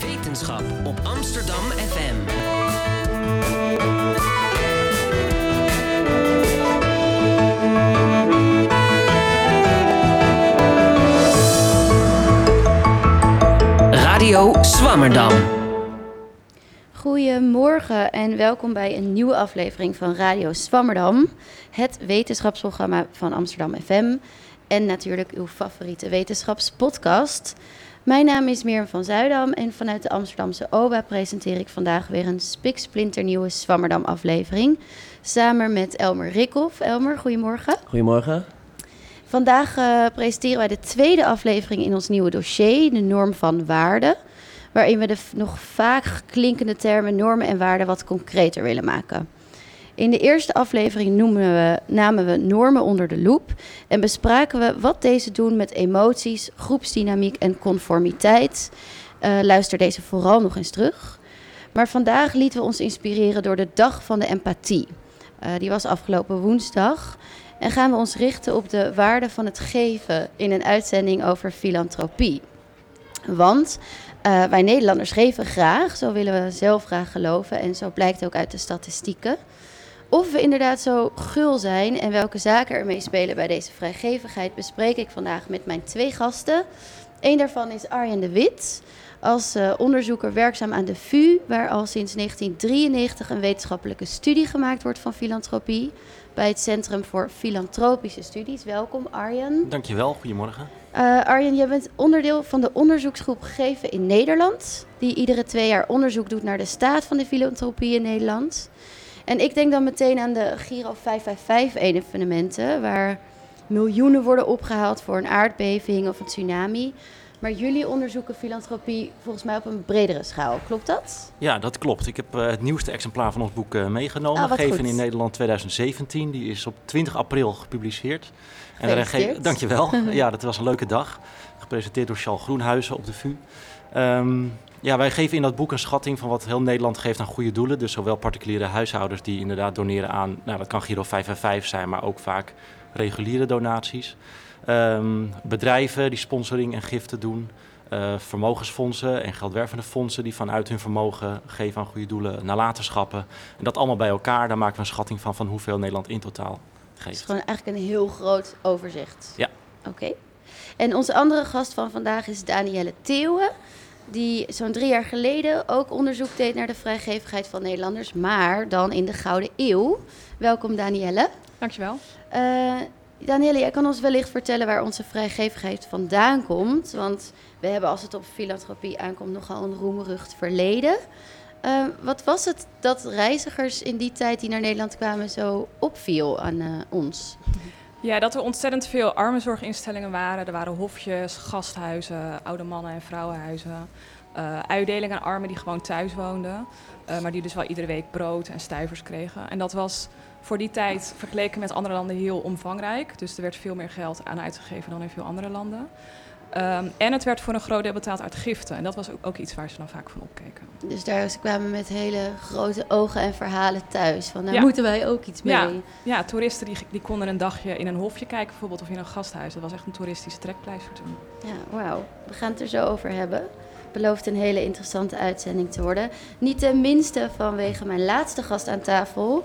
Wetenschap op Amsterdam FM. Radio Swammerdam. Goedemorgen en welkom bij een nieuwe aflevering van Radio Swammerdam, het wetenschapsprogramma van Amsterdam FM en natuurlijk uw favoriete wetenschapspodcast. Mijn naam is Mirjam van Zuidam en vanuit de Amsterdamse OBA presenteer ik vandaag weer een spiksplinternieuwe Swammerdam aflevering samen met Elmer Rikhoff. Elmer, goedemorgen. Goedemorgen. Vandaag uh, presenteren wij de tweede aflevering in ons nieuwe dossier, de norm van waarde. Waarin we de nog vaak klinkende termen normen en waarden wat concreter willen maken. In de eerste aflevering we, namen we normen onder de loep en bespraken we wat deze doen met emoties, groepsdynamiek en conformiteit. Uh, luister deze vooral nog eens terug. Maar vandaag lieten we ons inspireren door de Dag van de Empathie. Uh, die was afgelopen woensdag. En gaan we ons richten op de waarde van het geven in een uitzending over filantropie. Want uh, wij Nederlanders geven graag, zo willen we zelf graag geloven en zo blijkt ook uit de statistieken. Of we inderdaad zo gul zijn en welke zaken er mee spelen bij deze vrijgevigheid bespreek ik vandaag met mijn twee gasten. Eén daarvan is Arjen de Wit, als uh, onderzoeker werkzaam aan de VU, waar al sinds 1993 een wetenschappelijke studie gemaakt wordt van filantropie bij het Centrum voor Filantropische Studies. Welkom Arjen. Dankjewel, goedemorgen. Uh, Arjen, jij bent onderdeel van de onderzoeksgroep Geven in Nederland, die iedere twee jaar onderzoek doet naar de staat van de filantropie in Nederland. En ik denk dan meteen aan de Giro 555-evenementen, waar miljoenen worden opgehaald voor een aardbeving of een tsunami. Maar jullie onderzoeken filantropie volgens mij op een bredere schaal. Klopt dat? Ja, dat klopt. Ik heb uh, het nieuwste exemplaar van ons boek uh, meegenomen. Ah, Geven goed. in Nederland 2017. Die is op 20 april gepubliceerd. En daarin Dankjewel. ja, dat was een leuke dag. Gepresenteerd door Charles Groenhuizen op de VU. Um, ja, wij geven in dat boek een schatting van wat heel Nederland geeft aan goede doelen. Dus zowel particuliere huishoudens die inderdaad doneren aan, nou dat kan Giro 555 zijn, maar ook vaak reguliere donaties. Um, bedrijven die sponsoring en giften doen. Uh, vermogensfondsen en geldwervende fondsen die vanuit hun vermogen geven aan goede doelen, nalatenschappen. En dat allemaal bij elkaar, daar maken we een schatting van van hoeveel Nederland in totaal geeft. Het is gewoon eigenlijk een heel groot overzicht. Ja. Oké. Okay. En onze andere gast van vandaag is Danielle Theeuwen die zo'n drie jaar geleden ook onderzoek deed naar de vrijgevigheid van Nederlanders, maar dan in de Gouden Eeuw. Welkom Danielle. Dankjewel. Uh, Danielle, jij kan ons wellicht vertellen waar onze vrijgevigheid vandaan komt. Want we hebben, als het op filantropie aankomt, nogal een roemrucht verleden. Uh, wat was het dat reizigers in die tijd die naar Nederland kwamen zo opviel aan uh, ons? Ja, dat er ontzettend veel armenzorginstellingen waren. Er waren hofjes, gasthuizen, oude mannen- en vrouwenhuizen. Uh, uitdeling aan armen die gewoon thuis woonden. Uh, maar die dus wel iedere week brood en stuivers kregen. En dat was voor die tijd vergeleken met andere landen heel omvangrijk. Dus er werd veel meer geld aan uitgegeven dan in veel andere landen. Um, en het werd voor een groot deel betaald uit giften. En dat was ook, ook iets waar ze dan vaak van opkeken. Dus daar ze kwamen met hele grote ogen en verhalen thuis. Van daar ja. moeten wij ook iets mee. Ja, ja toeristen die, die konden een dagje in een hofje kijken bijvoorbeeld. Of in een gasthuis. Dat was echt een toeristische trekpleister toen. Ja, wauw. We gaan het er zo over hebben. Belooft een hele interessante uitzending te worden. Niet ten minste vanwege mijn laatste gast aan tafel.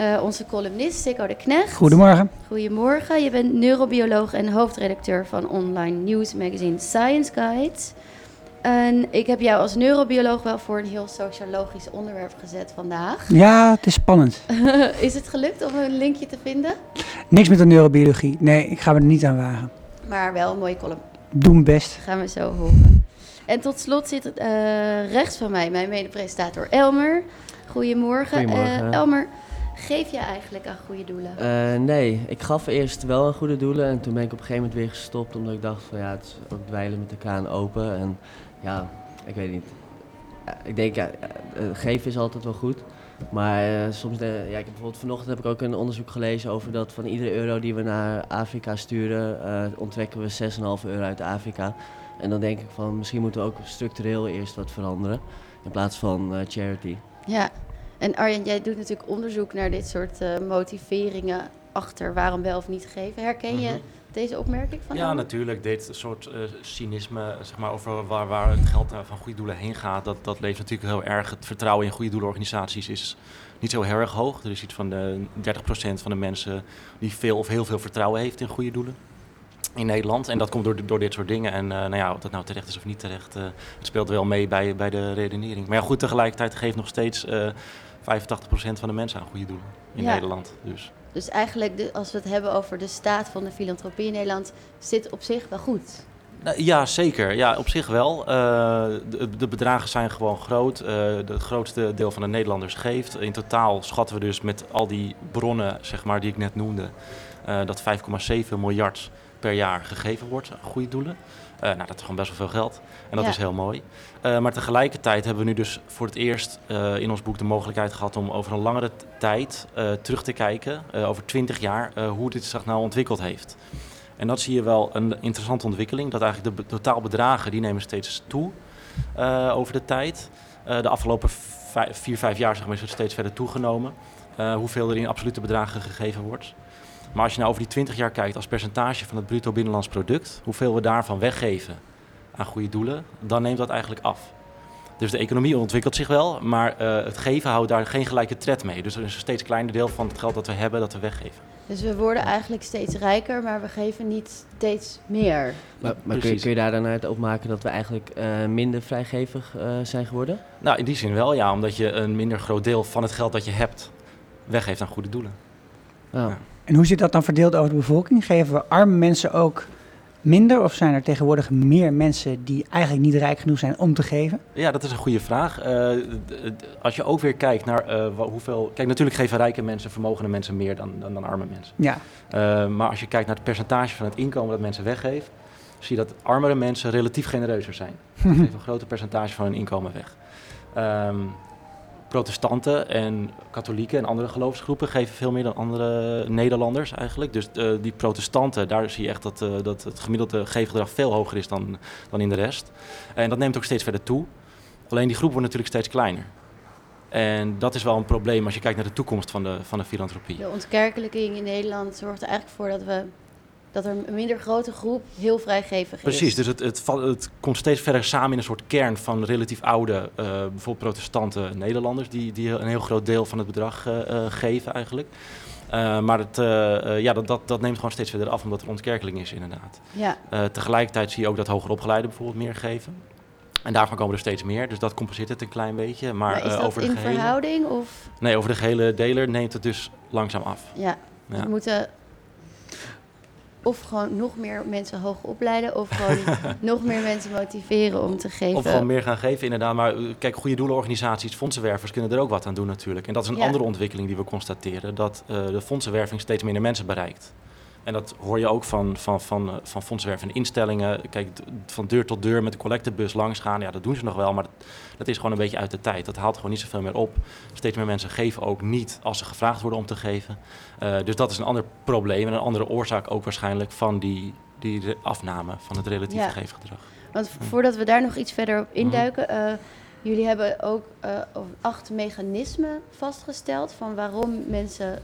Uh, onze columnist Sikko de Knecht. Goedemorgen. Goedemorgen. Je bent neurobioloog en hoofdredacteur van online nieuwsmagazine Science Guide. En ik heb jou als neurobioloog wel voor een heel sociologisch onderwerp gezet vandaag. Ja, het is spannend. is het gelukt om een linkje te vinden? Niks met de neurobiologie. Nee, ik ga me er niet aan wagen. Maar wel een mooie column. Doe mijn best. Gaan we zo horen. En tot slot zit uh, rechts van mij mijn mede-presentator Elmer. Goedemorgen. Goedemorgen. Uh, Elmer, geef je eigenlijk aan goede doelen? Uh, nee, ik gaf eerst wel aan goede doelen en toen ben ik op een gegeven moment weer gestopt omdat ik dacht van ja, het is ook dweilen met de kraan open en ja, ik weet niet. Ja, ik denk ja, geven is altijd wel goed. Maar uh, soms, de, ja, ik heb bijvoorbeeld vanochtend heb ik ook een onderzoek gelezen over dat van iedere euro die we naar Afrika sturen, uh, onttrekken we 6,5 euro uit Afrika. En dan denk ik van misschien moeten we ook structureel eerst wat veranderen in plaats van uh, charity. Ja, en Arjen, jij doet natuurlijk onderzoek naar dit soort uh, motiveringen achter waarom wel of niet geven. Herken je Mhm. deze opmerking van Ja, natuurlijk. Dit soort eh, cynisme zeg maar, over waar, waar het geld eh, van goede doelen heen gaat, dat, dat leeft natuurlijk heel erg. Het vertrouwen in goede doelenorganisaties is niet zo heel erg hoog. Er is iets van de 30% van de mensen die veel of heel veel vertrouwen heeft in goede doelen in Nederland. En dat komt door, door dit soort dingen. En eh, nou ja, of dat nou terecht is of niet terecht, eh, het speelt wel mee bij, bij de redenering. Maar ja, goed, tegelijkertijd geeft nog steeds eh 85% van de mensen aan goede doelen in Ja. Nederland. Dus. Dus eigenlijk, de, als we het hebben over de staat van de filantropie in Nederland, zit op zich wel goed. Nou, Ja, zeker. Ja, op zich wel. Eh, de, de bedragen zijn gewoon groot. Eh, de- het grootste deel van de Nederlanders geeft. In totaal schatten we dus met al die bronnen zeg maar, die ik net noemde... eh, dat 5,7 miljard per jaar gegeven wordt aan goede doelen. Eh, nou, dat is gewoon best wel veel geld. En dat Ja. is heel mooi. Eh, maar tegelijkertijd hebben we nu dus voor het eerst eh, in ons boek de mogelijkheid gehad... om over een langere tijd terug te kijken, over 20 jaar, hoe dit zich nou ontwikkeld heeft. En dat zie je wel een interessante ontwikkeling. Dat eigenlijk de be- totaalbedragen die nemen steeds toe over de tijd. De afgelopen vij- vier, vijf jaar zeg maar, is het steeds verder toegenomen. hoeveel er in absolute bedragen gegeven wordt. Maar als je nou over die 20 jaar kijkt als percentage van het bruto binnenlands product, hoeveel we daarvan weggeven aan goede doelen, dan neemt dat eigenlijk af. Dus de economie ontwikkelt zich wel, maar eh, het geven houdt daar geen gelijke tred mee. Dus er is een steeds kleiner deel van het geld dat we hebben dat we weggeven. Dus we worden eigenlijk steeds rijker, maar we geven niet steeds meer. Maar, maar kun, je, kun je daar dan uit opmaken dat we eigenlijk eh, minder vrijgevig eh, zijn geworden? Nou, in die zin wel, ja, omdat je een minder groot deel van het geld dat je hebt weggeeft aan goede doelen. Oh. Ja. En hoe zit dat dan verdeeld over de bevolking? Geven we arme mensen ook minder? Of zijn er tegenwoordig meer mensen die eigenlijk niet rijk genoeg zijn om te geven? Ja, dat is een goede vraag. Eh, als je ook weer kijkt naar eh, hoeveel. Kijk, natuurlijk geven rijke mensen, vermogende mensen meer dan, dan, dan arme mensen. Ja, Eh, maar als je kijkt naar het percentage van het inkomen dat mensen weggeven, zie je dat armere mensen relatief genereuzer zijn. Ze geven een groter percentage van hun inkomen weg. Ehm, protestanten en katholieken en andere geloofsgroepen geven veel meer dan andere Nederlanders eigenlijk. Dus eh, die protestanten, daar zie je echt dat, eh, dat het gemiddelde geefgedrag veel hoger is dan, dan in de rest. En dat neemt ook steeds verder toe. Alleen die groep wordt natuurlijk steeds kleiner. En dat is wel een probleem als je kijkt naar de toekomst van de, van de filantropie. De ontkerkelijking in Nederland zorgt er eigenlijk voor dat, we, dat er een minder grote groep heel vrijgevig is. Precies, dus het, het, het komt steeds verder samen in een soort kern van relatief oude, eh, bijvoorbeeld protestante Nederlanders, die, die een heel groot deel van het bedrag eh, eh, geven eigenlijk. Maar het, ja, dat, dat, dat neemt gewoon steeds verder af, omdat er ontkerkeling is inderdaad. Ja, tegelijkertijd zie je ook dat hoger opgeleiden bijvoorbeeld meer geven. En daarvan komen er steeds meer, dus dat compenseert het een klein beetje. Maar, maar, is dat over, de in gehele, verhouding of... nee, over de gehele deler neemt het dus langzaam af. Ja, dus Ja. we moeten of gewoon nog meer mensen hoog opleiden... of gewoon nog meer mensen motiveren om te geven. Of gewoon meer gaan geven, inderdaad. Maar eh, kijk, goede doelenorganisaties, fondsenwervers kunnen er ook wat aan doen natuurlijk. En dat is een Ja. andere ontwikkeling die we constateren. Dat eh, de fondsenwerving steeds minder mensen bereikt. En dat hoor je ook van, van, van, eh, van fondsenwervende instellingen. Kijk, van deur tot deur met de collectebus langs gaan. Ja, dat doen ze nog wel, maar dat, dat is gewoon een beetje uit de tijd. Dat haalt gewoon niet zoveel meer op. Steeds meer mensen geven ook niet als ze gevraagd worden om te geven. Eh, dus dat is een ander probleem en een andere oorzaak ook waarschijnlijk van die, die afname van het relatieve Ja. geefgedrag. Want voordat we daar nog iets verder Mhm. op induiken... eh, jullie hebben ook acht mechanismen vastgesteld... van waarom mensen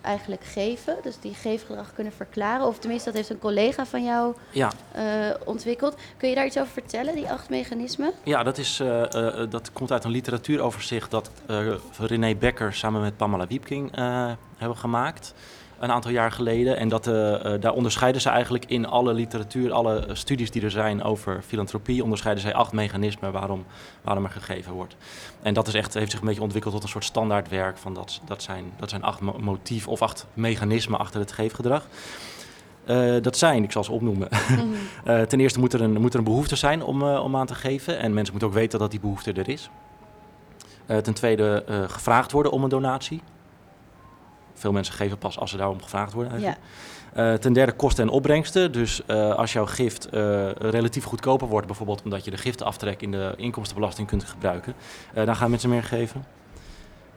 eigenlijk geven. Dus die geefgedrag kunnen verklaren. Of tenminste, dat heeft een collega van jou Ja, eh, ontwikkeld. Kun je daar iets over vertellen, die acht mechanismen? Ja, dat, is, eh, eh, dat komt uit een literatuuroverzicht dat René Becker samen met Pamela Wiepking hebben gemaakt. Een aantal jaar geleden. En dat, eh, eh, daar onderscheiden ze eigenlijk in alle literatuur, alle studies die er zijn over filantropie, onderscheiden zij acht mechanismen waarom, waarom er gegeven wordt. En dat is echt, heeft zich een beetje ontwikkeld tot een soort standaardwerk van dat, dat, zijn, dat zijn acht mo- motieven of acht mechanismen achter het geefgedrag. Eh, dat zijn, ik zal ze opnoemen. Eh, ten eerste moet er een, moet er een behoefte zijn om, om aan te geven. En mensen moeten ook weten dat die behoefte er is. Ten tweede gevraagd worden om een donatie. Veel mensen geven pas als ze daarom gevraagd worden. Ja, Eigenlijk. Eh, ten derde kosten en opbrengsten. Dus eh, als jouw gift eh, relatief goedkoper wordt, bijvoorbeeld omdat je de giftenaftrek in de inkomstenbelasting kunt gebruiken, dan gaan mensen meer geven.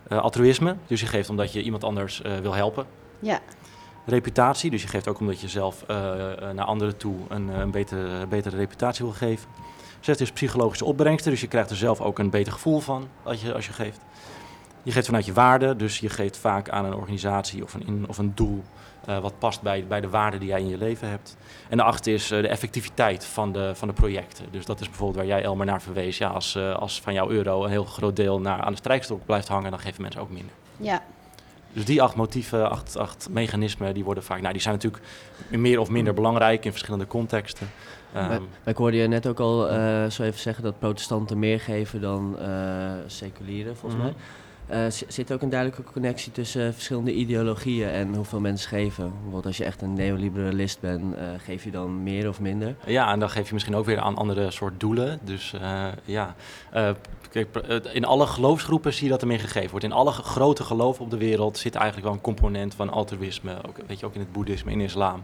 Altruïsme, dus je geeft omdat je iemand anders wil helpen. ja. Reputatie, dus je geeft ook omdat je zelf naar anderen toe een, een betere, betere reputatie wil geven. Zes is psychologische opbrengsten, dus je krijgt er zelf ook een beter gevoel van als je, als je geeft. Je geeft vanuit je waarde, dus je geeft vaak aan een organisatie of een, in, of een doel eh, wat past bij, bij de waarden die jij in je leven hebt. En de acht is eh, de effectiviteit van de, van de projecten. Dus dat is bijvoorbeeld waar jij Elmer naar verwees. Ja, als, eh, als van jouw euro een heel groot deel naar, aan de strijkstok blijft hangen, dan geven mensen ook minder. Ja, Dus die acht motieven, acht, acht mechanismen, die worden vaak, nou, die zijn natuurlijk meer of minder belangrijk in verschillende contexten. Ehm, maar ik hoorde je net ook al eh, zo even zeggen dat protestanten meer geven dan eh, seculieren, volgens Mhm. mij. Eh, zit ook een duidelijke connectie tussen verschillende ideologieën en hoeveel mensen geven? Bijvoorbeeld als je echt een neoliberalist bent, eh, geef je dan meer of minder? Ja, en dan geef je misschien ook weer aan andere soort doelen. Dus eh, ja, kijk, in alle geloofsgroepen zie je dat er meer gegeven wordt. In alle grote geloven op de wereld zit eigenlijk wel een component van altruïsme. Ook, weet je, ook in het boeddhisme, in islam.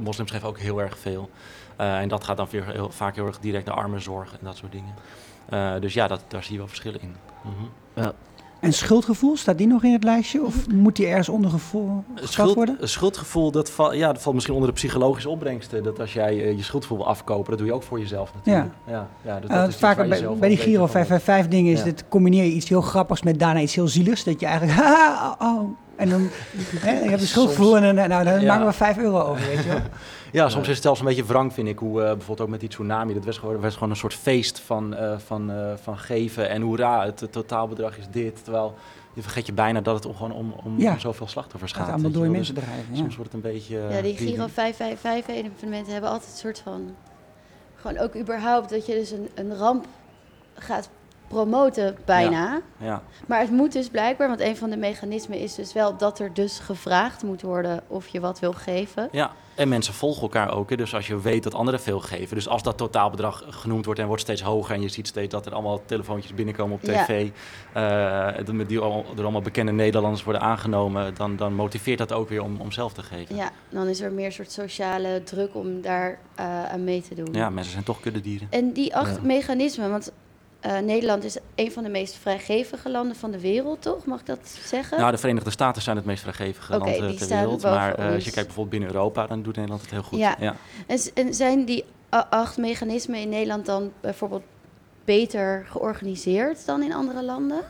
Moslims geven ook heel erg veel. En dat gaat dan weer heel, vaak heel erg direct naar armenzorg en dat soort dingen. Dus ja, dat, daar zie je wel verschillen in. Mhm. En schuldgevoel, staat die nog in het lijstje? Of moet die ergens onder gevoel Schuld, worden? schuldgevoel, dat, val, ja, dat valt misschien onder de psychologische opbrengsten. Dat als jij eh, je schuldgevoel wil afkopen, dat doe je ook voor jezelf natuurlijk. Ja. Ja, Eh, dat is iets vaak bij, bij die Giro beter van wordt. 555 dingen is Ja. het combineer je iets heel grappigs met daarna iets heel zieligs. Dat je eigenlijk, oh, oh. En dan hè, je hebt een schuldgevoel en dan, nou, dan Ja. maken we 5 euro over, weet je wel. Ja, soms is het zelfs een beetje wrang, vind ik. Hoe eh, bijvoorbeeld ook met die tsunami. Dat was gewoon, was gewoon een soort feest van, eh, van, eh, van geven. En hoera, het, het totaalbedrag is dit. Terwijl je vergeet je bijna dat het om, gewoon om, om, Ja. om zoveel slachtoffers Het gaat. gaat allemaal door mensen Dus. Ja. Soms wordt het een beetje... eh, ja die. Giro 555 evenementen hebben altijd een soort van... Gewoon ook überhaupt dat je dus een, een ramp gaat promoten bijna. Ja. Maar het moet dus blijkbaar, want een van de mechanismen is dus wel dat er dus gevraagd moet worden of je wat wil geven. ja, en mensen volgen elkaar ook. Hè. Dus als je weet dat anderen veel geven. Dus als dat totaalbedrag genoemd wordt en wordt steeds hoger. En je ziet steeds dat er allemaal telefoontjes binnenkomen op Ja. tv. eh, dat die allemaal, door allemaal bekende Nederlanders worden aangenomen. Dan, dan motiveert dat ook weer om, om zelf te geven. Ja, dan is er meer soort sociale druk om daar eh, aan mee te doen. Ja, mensen zijn toch kuddedieren. En die acht mechanismen, want eh, Nederland is een van de meest vrijgevige landen van de wereld, toch? Mag ik dat zeggen? Nou, de Verenigde Staten zijn het meest vrijgevige land ter wereld. Maar eh, als je kijkt bijvoorbeeld binnen Europa, dan doet Nederland het heel goed. Ja. ja. En, zijn die acht mechanismen in Nederland dan bijvoorbeeld beter georganiseerd dan in andere landen?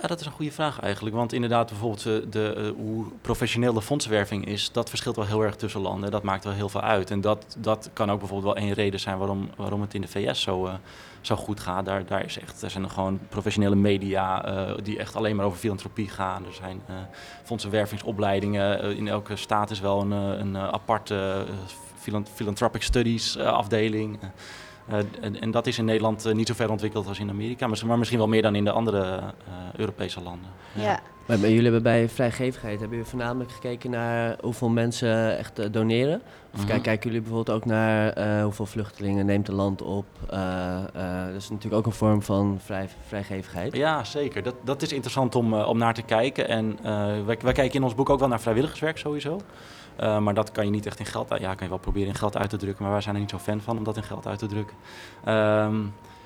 Ja, dat is een goede vraag eigenlijk. Want inderdaad, bijvoorbeeld eh, de, hoe professioneel de fondswerving is, dat verschilt wel heel erg tussen landen. Dat maakt wel heel veel uit. En dat, dat kan ook bijvoorbeeld wel één reden zijn waarom, waarom het in de VS zo, zo goed gaat. Daar, daar, is echt, er zijn er gewoon professionele media eh, die echt alleen maar over filantropie gaan. Er zijn eh fondsenwervingsopleidingen. Eh, in elke staat is wel een, een aparte philan- philanthropic studies afdeling. En, en dat is in Nederland niet zo ver ontwikkeld als in Amerika, maar, misschien wel meer dan in de andere Europese landen. Ja. Maar jullie hebben bij vrijgevigheid, hebben jullie voornamelijk gekeken naar hoeveel mensen echt eh, doneren? Of Mhm. kijk, kijken jullie bijvoorbeeld ook naar eh, hoeveel vluchtelingen neemt een land op? Eh, dat is natuurlijk ook een vorm van vrij, vrijgevigheid. Ja, zeker. Dat, dat is interessant om, om naar te kijken. En wij, wij kijken in ons boek ook wel naar vrijwilligerswerk sowieso. Maar dat kan je niet echt in geld uit. Ja, kan je wel proberen in geld uit te drukken, maar wij zijn er niet zo fan van om dat in geld uit te drukken. Ehm,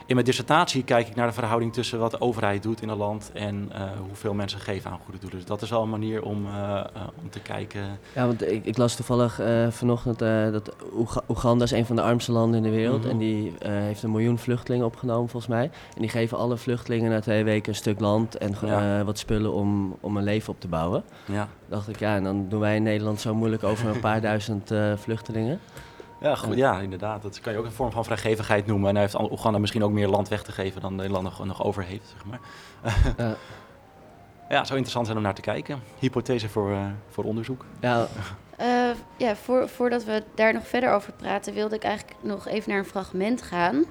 in mijn dissertatie kijk ik naar de verhouding tussen wat de overheid doet in een land en eh, hoeveel mensen geven aan goede doelen. Dus dat is wel een manier om, eh, eh, om te kijken. Ja, want ik, ik las toevallig vanochtend dat Oega- Oeganda is een van de armste landen in de wereld. Mhm. En die heeft een miljoen vluchtelingen opgenomen volgens mij. En die geven alle vluchtelingen na twee weken een stuk land en Ja. wat spullen om, om een leven op te bouwen. Ja, dacht ik, ja, en dan doen wij in Nederland zo moeilijk over een paar duizend vluchtelingen. Ja, goed, ja, inderdaad. Dat kan je ook een vorm van vrijgevigheid noemen. En hij heeft Oeganda misschien ook meer land weg te geven dan Nederland nog, nog over heeft, zeg maar. Ja. Ja, zou interessant zijn om naar te kijken. Hypothese voor, eh, voor onderzoek. Ja, Eh, ja, voor, voordat we daar nog verder over praten, wilde ik eigenlijk nog even naar een fragment gaan.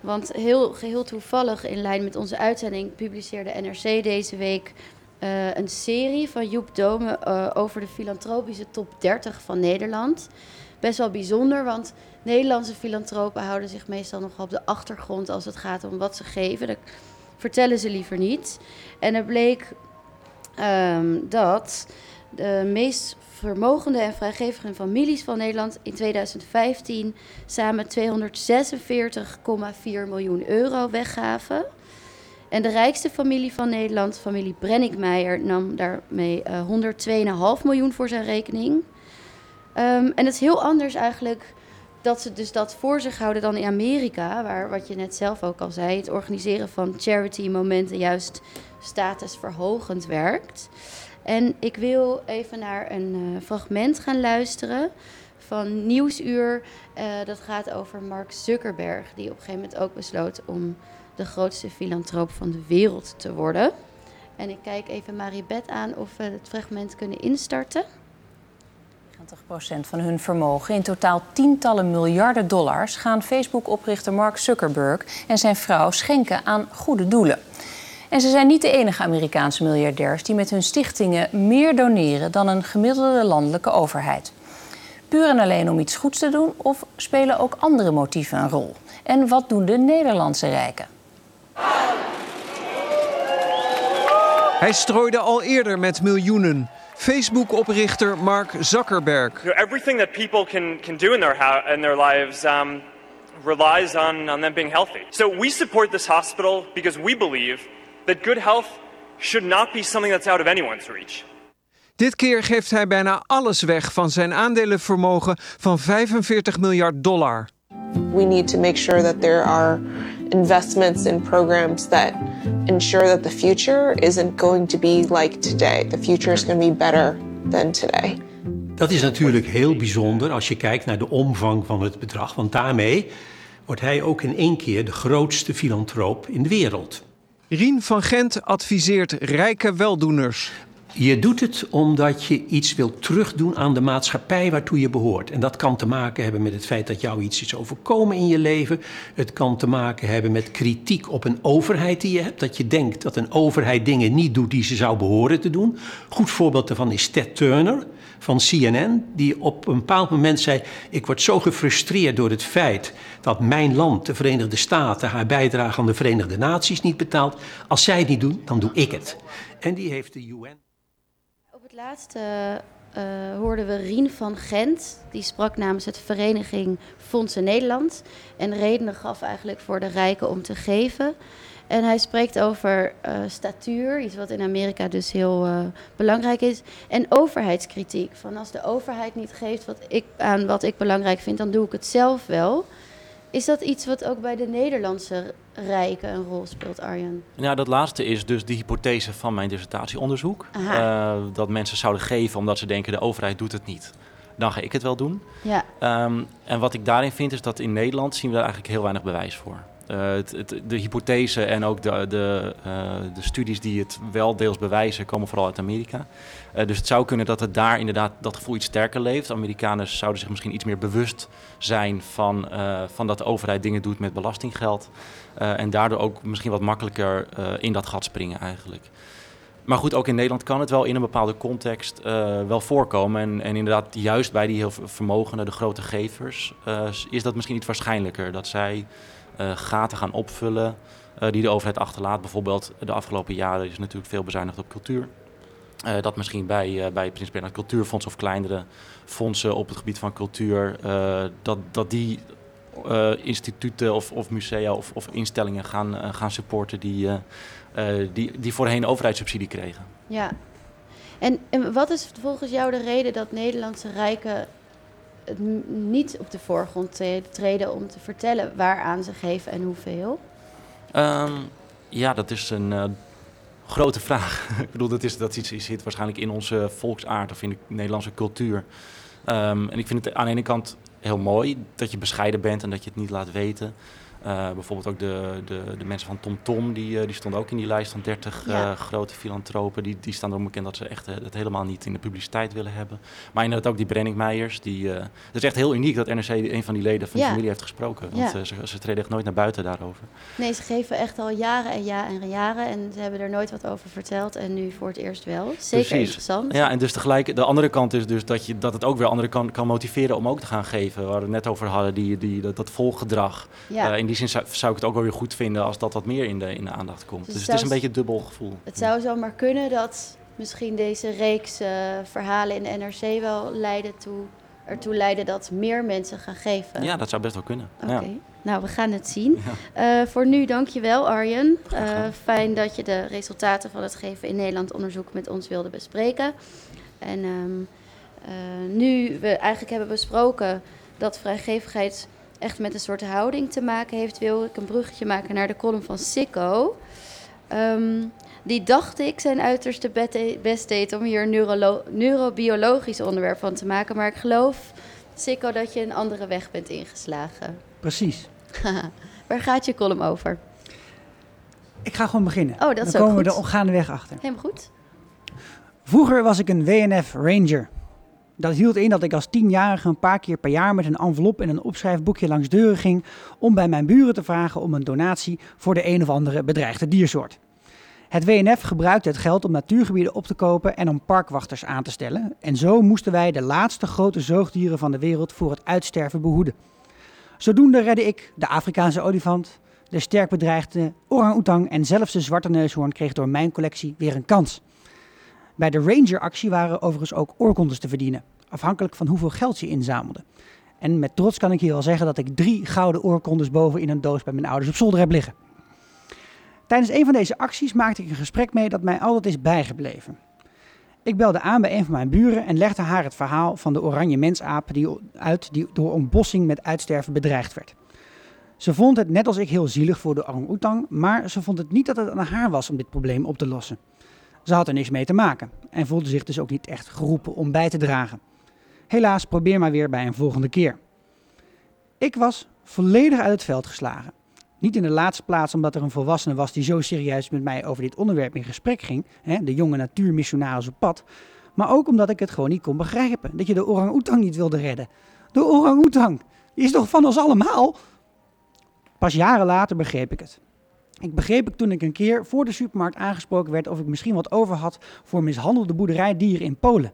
Want heel geheel toevallig, in lijn met onze uitzending, publiceerde NRC deze week eh, een serie van Joep Dome eh, over de filantropische top 30 van Nederland. Best wel bijzonder, want Nederlandse filantropen houden zich meestal nog op de achtergrond als het gaat om wat ze geven. Dat vertellen ze liever niet. En er bleek ehm, dat de meest vermogende en vrijgevige families van Nederland in 2015 samen 246,4 miljoen euro weggaven. En de rijkste familie van Nederland, familie Brenninkmeijer, nam daarmee eh 102,5 miljoen voor zijn rekening. Ehm, en het is heel anders eigenlijk dat ze dus dat voor zich houden dan in Amerika, waar wat je net zelf ook al zei, het organiseren van charity momenten juist statusverhogend werkt. En ik wil even naar een uh, fragment gaan luisteren van Nieuwsuur. Uh, dat gaat over Mark Zuckerberg, die op een gegeven moment ook besloot om de grootste filantroop van de wereld te worden. En ik kijk even Maribeth aan of we het fragment kunnen instarten. 90% van hun vermogen, in totaal tientallen miljarden dollars, gaan Facebook-oprichter Mark Zuckerberg en zijn vrouw schenken aan goede doelen. En ze zijn niet de enige Amerikaanse miljardairs die met hun stichtingen meer doneren dan een gemiddelde landelijke overheid. Puur en alleen om iets goeds te doen of spelen ook andere motieven een rol? En wat doen de Nederlandse rijken? Hij strooide al eerder met miljoenen. Facebook-oprichter Mark Zuckerberg. You know, everything that people can, can do in their, in their lives um, relies on, on them being healthy. So we support this hospital because we believe that good health should not be something that's out of anyone's reach. Dit keer geeft hij bijna alles weg van zijn aandelenvermogen van 45 miljard dollar. We need to make sure that there are investments in programs that ensure that the future isn't going to be like today. The future is going to be better than today. Dat is natuurlijk heel bijzonder als je kijkt naar de omvang van het bedrag, want daarmee wordt hij ook in één keer de grootste filantroop in de wereld. Rien van Gent adviseert rijke weldoeners. Je doet het omdat je iets wilt terugdoen aan de maatschappij waartoe je behoort. En dat kan te maken hebben met het feit dat jou iets is overkomen in je leven. Het kan te maken hebben met kritiek op een overheid die je hebt. Dat je denkt dat een overheid dingen niet doet die ze zou behoren te doen. Goed voorbeeld daarvan is Ted Turner van CNN, die op een bepaald moment zei: Ik word zo gefrustreerd door het feit dat mijn land, de Verenigde Staten, haar bijdrage aan de Verenigde Naties niet betaalt. Als zij het niet doen, dan doe ik het. En die heeft de UN laatste uh, hoorden we Rien van Gent. Die sprak namens het Vereniging Fondsen Nederland. En redenen gaf eigenlijk voor de rijken om te geven. En hij spreekt over uh, statuur, iets wat in Amerika dus heel uh, belangrijk is. En overheidskritiek. Van als de overheid niet geeft wat ik, aan wat ik belangrijk vind, dan doe ik het zelf wel. Is dat iets wat ook bij de Nederlandse rijken een rol speelt, Arjen? Ja, dat laatste is dus de hypothese van mijn dissertatieonderzoek. Uh, dat mensen zouden geven omdat ze denken de overheid doet het niet. Dan ga ik het wel doen. Ja. Um, en wat ik daarin vind is dat in Nederland zien we daar eigenlijk heel weinig bewijs voor. Uh, het, het, de hypothese en ook de, de, uh, de, studies die het wel deels bewijzen, komen vooral uit Amerika. Uh, dus het zou kunnen dat het daar inderdaad dat gevoel iets sterker leeft. Amerikanen zouden zich misschien iets meer bewust zijn van, van dat de overheid dingen doet met belastinggeld. En daardoor ook misschien wat makkelijker in dat gat springen eigenlijk. Maar goed, ook in Nederland kan het wel in een bepaalde context wel voorkomen. En, en, inderdaad, juist bij die heel vermogende, de grote gevers, is dat misschien iets waarschijnlijker. Dat zij gaten gaan opvullen die de overheid achterlaat. Bijvoorbeeld de afgelopen jaren is natuurlijk veel bezuinigd op cultuur. Dat misschien bij, bij Prins Bernhard Cultuurfonds of kleinere fondsen op het gebied van cultuur, dat, dat die instituten of, of musea of, of instellingen gaan, gaan supporten die, die, die voorheen overheidssubsidie kregen. Ja, en, en wat is volgens jou de reden dat Nederlandse rijken niet op de voorgrond treden om te vertellen waaraan ze geven en hoeveel? Um, ja, dat is een uh, grote vraag. ik bedoel, dat, is, dat iets, zit waarschijnlijk in onze volksaard of in de Nederlandse cultuur. Um, en ik vind het aan de ene kant heel mooi dat je bescheiden bent en dat je het niet laat weten. Uh, bijvoorbeeld ook de, de, de mensen van TomTom, Tom, die, uh, die stonden ook in die lijst van 30 ja. uh, grote filantropen. Die, die staan erom bekend dat ze echt het helemaal niet in de publiciteit willen hebben. Maar inderdaad ook die Brenning Meijers. Die, het is echt heel uniek dat NRC een van die leden van ja. die familie heeft gesproken. Want ja. ze, ze treden echt nooit naar buiten daarover. Nee, ze geven echt al jaren en jaren en jaren. En ze hebben er nooit wat over verteld. En nu voor het eerst wel. Zeker Precies. interessant. Ja, en dus tegelijk, de andere kant is dus dat, je, dat het ook weer anderen kan, kan motiveren om ook te gaan geven. Waar we het net over hadden, die, die, dat, dat volgedrag. Ja. in die zin zou, zou, ik het ook wel weer goed vinden als dat wat meer in de, in de aandacht komt. Dus, dus het is een beetje een dubbel gevoel. Het zou zomaar kunnen dat misschien deze reeks uh, verhalen in de NRC wel leiden toe, ertoe leiden dat meer mensen gaan geven. Ja, dat zou best wel kunnen. Oké, okay. nou we gaan het zien. Ja. Uh, voor nu dankjewel Arjen. Uh, fijn dat je de resultaten van het Geven in Nederland onderzoek met ons wilde bespreken. En um, nu we eigenlijk hebben besproken dat vrijgevigheid echt met een soort houding te maken heeft, wil ik een bruggetje maken naar de column van Sikko. Ehm, die dacht ik zijn uiterste best deed om hier een neurobiologisch onderwerp van te maken. Maar ik geloof, Sikko, dat je een andere weg bent ingeslagen. Precies. Waar gaat je column over? Ik ga gewoon beginnen. Oh, dat is Dan ook komen we goed. er gaandeweg achter. Helemaal goed. Vroeger was ik een WNF Ranger. Dat hield in dat ik als tienjarige een paar keer per jaar met een envelop en een opschrijfboekje langs deuren ging om bij mijn buren te vragen om een donatie voor de een of andere bedreigde diersoort. Het WNF gebruikte het geld om natuurgebieden op te kopen en om parkwachters aan te stellen. En zo moesten wij de laatste grote zoogdieren van de wereld voor het uitsterven behoeden. Zodoende redde ik de Afrikaanse olifant, de sterk bedreigde orang-oetang en zelfs de zwarte neushoorn kreeg door mijn collectie weer een kans. Bij de Ranger-actie waren overigens ook oorkondes te verdienen, afhankelijk van hoeveel geld je inzamelde. En met trots kan ik hier wel zeggen dat ik drie gouden oorkondes boven in een doos bij mijn ouders op zolder heb liggen. Tijdens een van deze acties maakte ik een gesprek mee dat mij altijd is bijgebleven. Ik belde aan bij een van mijn buren en legde haar het verhaal van de oranje mensaap die uit die door ontbossing met uitsterven bedreigd werd. Ze vond het net als ik heel zielig voor de orang-oetang, maar ze vond het niet dat het aan haar was om dit probleem op te lossen. Ze had er niks mee te maken en voelde zich dus ook niet echt geroepen om bij te dragen. Helaas, probeer maar weer bij een volgende keer. Ik was volledig uit het veld geslagen. Niet in de laatste plaats omdat er een volwassene was die zo serieus met mij over dit onderwerp in gesprek ging, hè, de jonge natuurmissionaris op pad, maar ook omdat ik het gewoon niet kon begrijpen dat je de orang-oetang niet wilde redden. De orang-oetang, is toch van ons allemaal? Pas jaren later begreep ik het. Ik begreep het toen ik een keer voor de supermarkt aangesproken werd of ik misschien wat over had voor mishandelde boerderijdieren in Polen.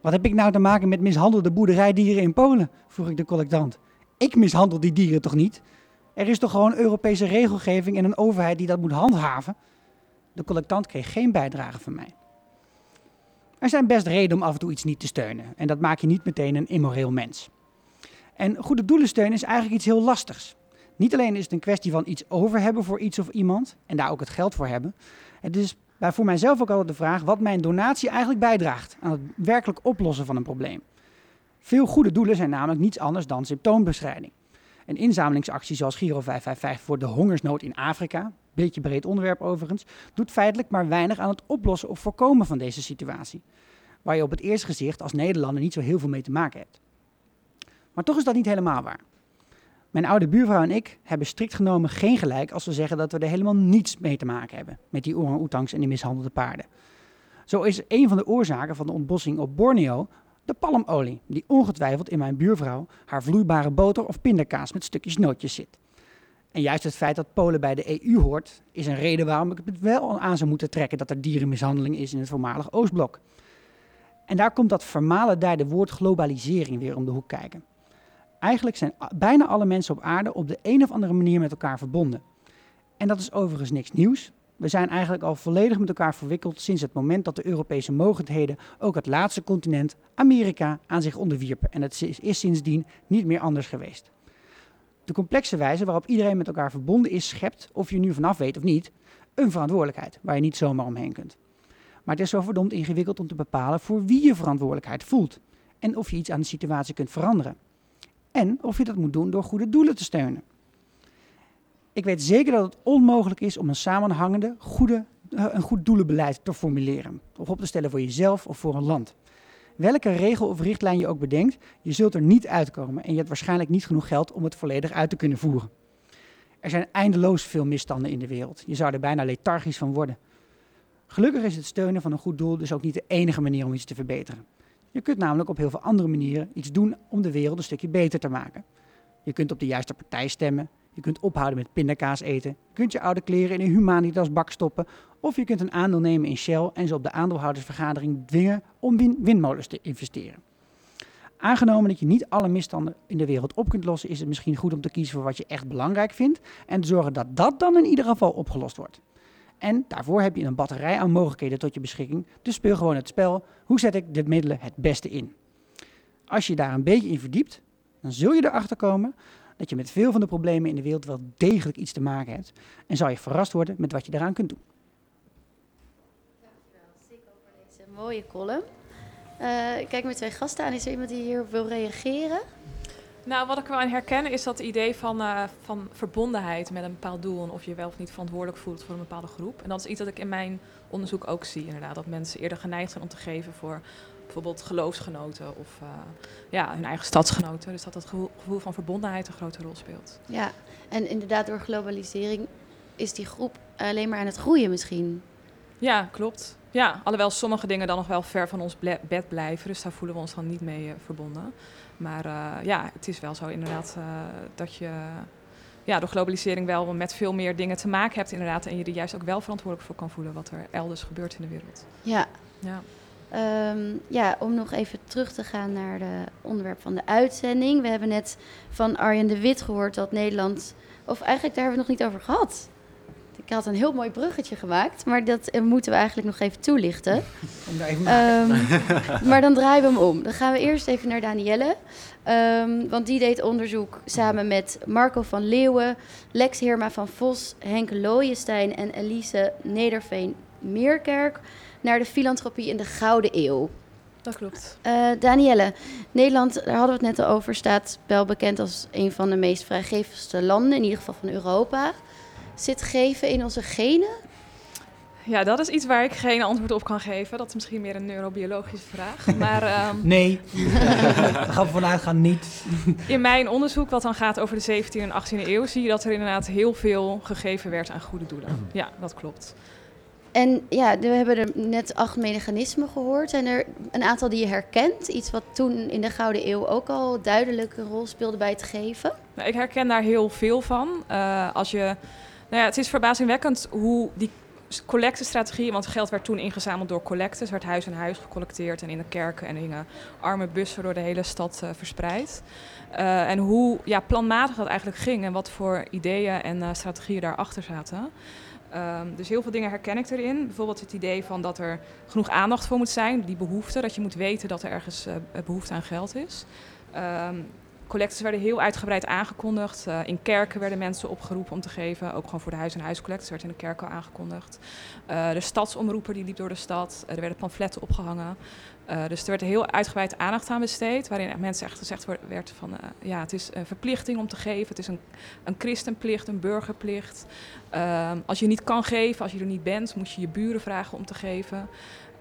Wat heb ik nou te maken met mishandelde boerderijdieren in Polen? vroeg ik de collectant. Ik mishandel die dieren toch niet? Er is toch gewoon Europese regelgeving en een overheid die dat moet handhaven? De collectant kreeg geen bijdrage van mij. Er zijn best redenen om af en toe iets niet te steunen. En dat maakt je niet meteen een immoreel mens. En goede doelen steunen is eigenlijk iets heel lastigs. Niet alleen is het een kwestie van iets over hebben voor iets of iemand en daar ook het geld voor hebben. Het is bij voor mijzelf ook altijd de vraag wat mijn donatie eigenlijk bijdraagt aan het werkelijk oplossen van een probleem. Veel goede doelen zijn namelijk niets anders dan symptoombestrijding. Een inzamelingsactie zoals Giro 555 voor de hongersnood in Afrika, beetje breed onderwerp overigens, doet feitelijk maar weinig aan het oplossen of voorkomen van deze situatie. Waar je op het eerste gezicht als Nederlander niet zo heel veel mee te maken hebt. Maar toch is dat niet helemaal waar. Mijn oude buurvrouw en ik hebben strikt genomen geen gelijk als we zeggen dat we er helemaal niets mee te maken hebben met die orang-oetangs en die mishandelde paarden. Zo is een van de oorzaken van de ontbossing op Borneo de palmolie, die ongetwijfeld in mijn buurvrouw haar vloeibare boter of pindakaas met stukjes nootjes zit. En juist het feit dat Polen bij de EU hoort, is een reden waarom ik het wel aan zou moeten trekken dat er dierenmishandeling is in het voormalig Oostblok. En daar komt dat vermalendijde woord globalisering weer om de hoek kijken. Eigenlijk zijn bijna alle mensen op aarde op de een of andere manier met elkaar verbonden. En dat is overigens niks nieuws. We zijn eigenlijk al volledig met elkaar verwikkeld sinds het moment dat de Europese mogendheden ook het laatste continent, Amerika, aan zich onderwierpen. En het is sindsdien niet meer anders geweest. De complexe wijze waarop iedereen met elkaar verbonden is, schept, of je nu vanaf weet of niet, een verantwoordelijkheid waar je niet zomaar omheen kunt. Maar het is zo verdomd ingewikkeld om te bepalen voor wie je verantwoordelijkheid voelt. En of je iets aan de situatie kunt veranderen. En of je dat moet doen door goede doelen te steunen. Ik weet zeker dat het onmogelijk is om een samenhangende, goede, eh, een goed doelenbeleid te formuleren. Of op te stellen voor jezelf of voor een land. Welke regel of richtlijn je ook bedenkt, je zult er niet uitkomen en je hebt waarschijnlijk niet genoeg geld om het volledig uit te kunnen voeren. Er zijn eindeloos veel misstanden in de wereld. Je zou er bijna lethargisch van worden. Gelukkig is het steunen van een goed doel dus ook niet de enige manier om iets te verbeteren. Je kunt namelijk op heel veel andere manieren iets doen om de wereld een stukje beter te maken. Je kunt op de juiste partij stemmen, je kunt ophouden met pindakaas eten, je kunt je oude kleren in een Humanitas bak stoppen of je kunt een aandeel nemen in Shell en ze op de aandeelhoudersvergadering dwingen om win- windmolens te investeren. Aangenomen dat je niet alle misstanden in de wereld op kunt lossen, is het misschien goed om te kiezen voor wat je echt belangrijk vindt en te zorgen dat dat dan in ieder geval opgelost wordt. En daarvoor heb je een batterij aan mogelijkheden tot je beschikking, dus speel gewoon het spel. Hoe zet ik de middelen het beste in? Als je daar een beetje in verdiept, dan zul je erachter komen dat je met veel van de problemen in de wereld wel degelijk iets te maken hebt. En zal je verrast worden met wat je daaraan kunt doen. Deze mooie column. Eh, ik kijk met twee gasten aan. Is er iemand die hierop wil reageren? Nou, wat ik wel aan herken is dat idee van, uh, van verbondenheid met een bepaald doel. En of je wel of niet verantwoordelijk voelt voor een bepaalde groep. En dat is iets dat ik in mijn onderzoek ook zie, inderdaad. Dat mensen eerder geneigd zijn om te geven voor bijvoorbeeld geloofsgenoten of uh, ja, hun eigen stadsgenoten. Dus dat dat gevoel van verbondenheid een grote rol speelt. Ja, en inderdaad door globalisering is die groep alleen maar aan het groeien misschien. Ja, klopt. Ja, alhoewel sommige dingen dan nog wel ver van ons bed blijven. Dus daar voelen we ons dan niet mee uh, verbonden. Maar uh, ja, het is wel zo inderdaad uh, dat je ja, door globalisering wel met veel meer dingen te maken hebt inderdaad. En je er juist ook wel verantwoordelijk voor kan voelen wat er elders gebeurt in de wereld. Ja. Ja. Um, ja, om nog even terug te gaan naar het onderwerp van de uitzending. We hebben net van Arjen de Wit gehoord dat Nederland... Of eigenlijk, daar hebben we het nog niet over gehad. Ik had een heel mooi bruggetje gemaakt, maar dat uh, moeten we eigenlijk nog even toelichten. Om daar even um, maar dan draaien we hem om. Dan gaan we eerst even naar Danielle. Um, want die deed onderzoek samen met Marco van Leeuwen, Lex Heerma van Vos, Henk Looijenstein en Elise Nederveen-Meerkerk naar de filantropie in de Gouden Eeuw. Dat klopt. Uh, Danielle, Nederland, daar hadden we het net al over, staat wel bekend als een van de meest vrijgevigste landen, in ieder geval van Europa. Zit geven in onze genen? Ja, dat is iets waar ik geen antwoord op kan geven. Dat is misschien meer een neurobiologische vraag. Maar, um, nee, daar gaan we vanuit gaan niet. in mijn onderzoek, wat dan gaat over de 17e en 18e eeuw, zie je dat er inderdaad heel veel gegeven werd aan goede doelen. Ja, dat klopt. En ja, we hebben er net acht mechanismen gehoord. Zijn er een aantal die je herkent? Iets wat toen in de Gouden Eeuw ook al duidelijk een rol speelde bij het geven? Nou, ik herken daar heel veel van. Uh, als je, nou ja, het is verbazingwekkend hoe die collectestrategieën, want geld werd toen ingezameld door collectes, werd huis aan huis gecollecteerd en in de kerken en hingen arme bussen door de hele stad uh, verspreid. Uh, en hoe ja, planmatig dat eigenlijk ging en wat voor ideeën en uh, strategieën daarachter zaten. Um, dus heel veel dingen herken ik erin. Bijvoorbeeld het idee van dat er genoeg aandacht voor moet zijn, die behoefte, dat je moet weten dat er ergens behoefte aan geld is. Um, collectes werden heel uitgebreid aangekondigd. Uh, in kerken werden mensen opgeroepen om te geven. Ook gewoon voor de huis- en huiscollectes werd in de kerk al aangekondigd. Uh, de stadsomroeper die liep door de stad. Uh, er werden pamfletten opgehangen. dus er werd heel uitgebreid aandacht aan besteed. Waarin mensen echt gezegd werd van... ja, het is een verplichting om te geven. Het is een, een christenplicht, een burgerplicht. Ehm, als je niet kan geven, als je er niet bent... moet je je buren vragen om te geven.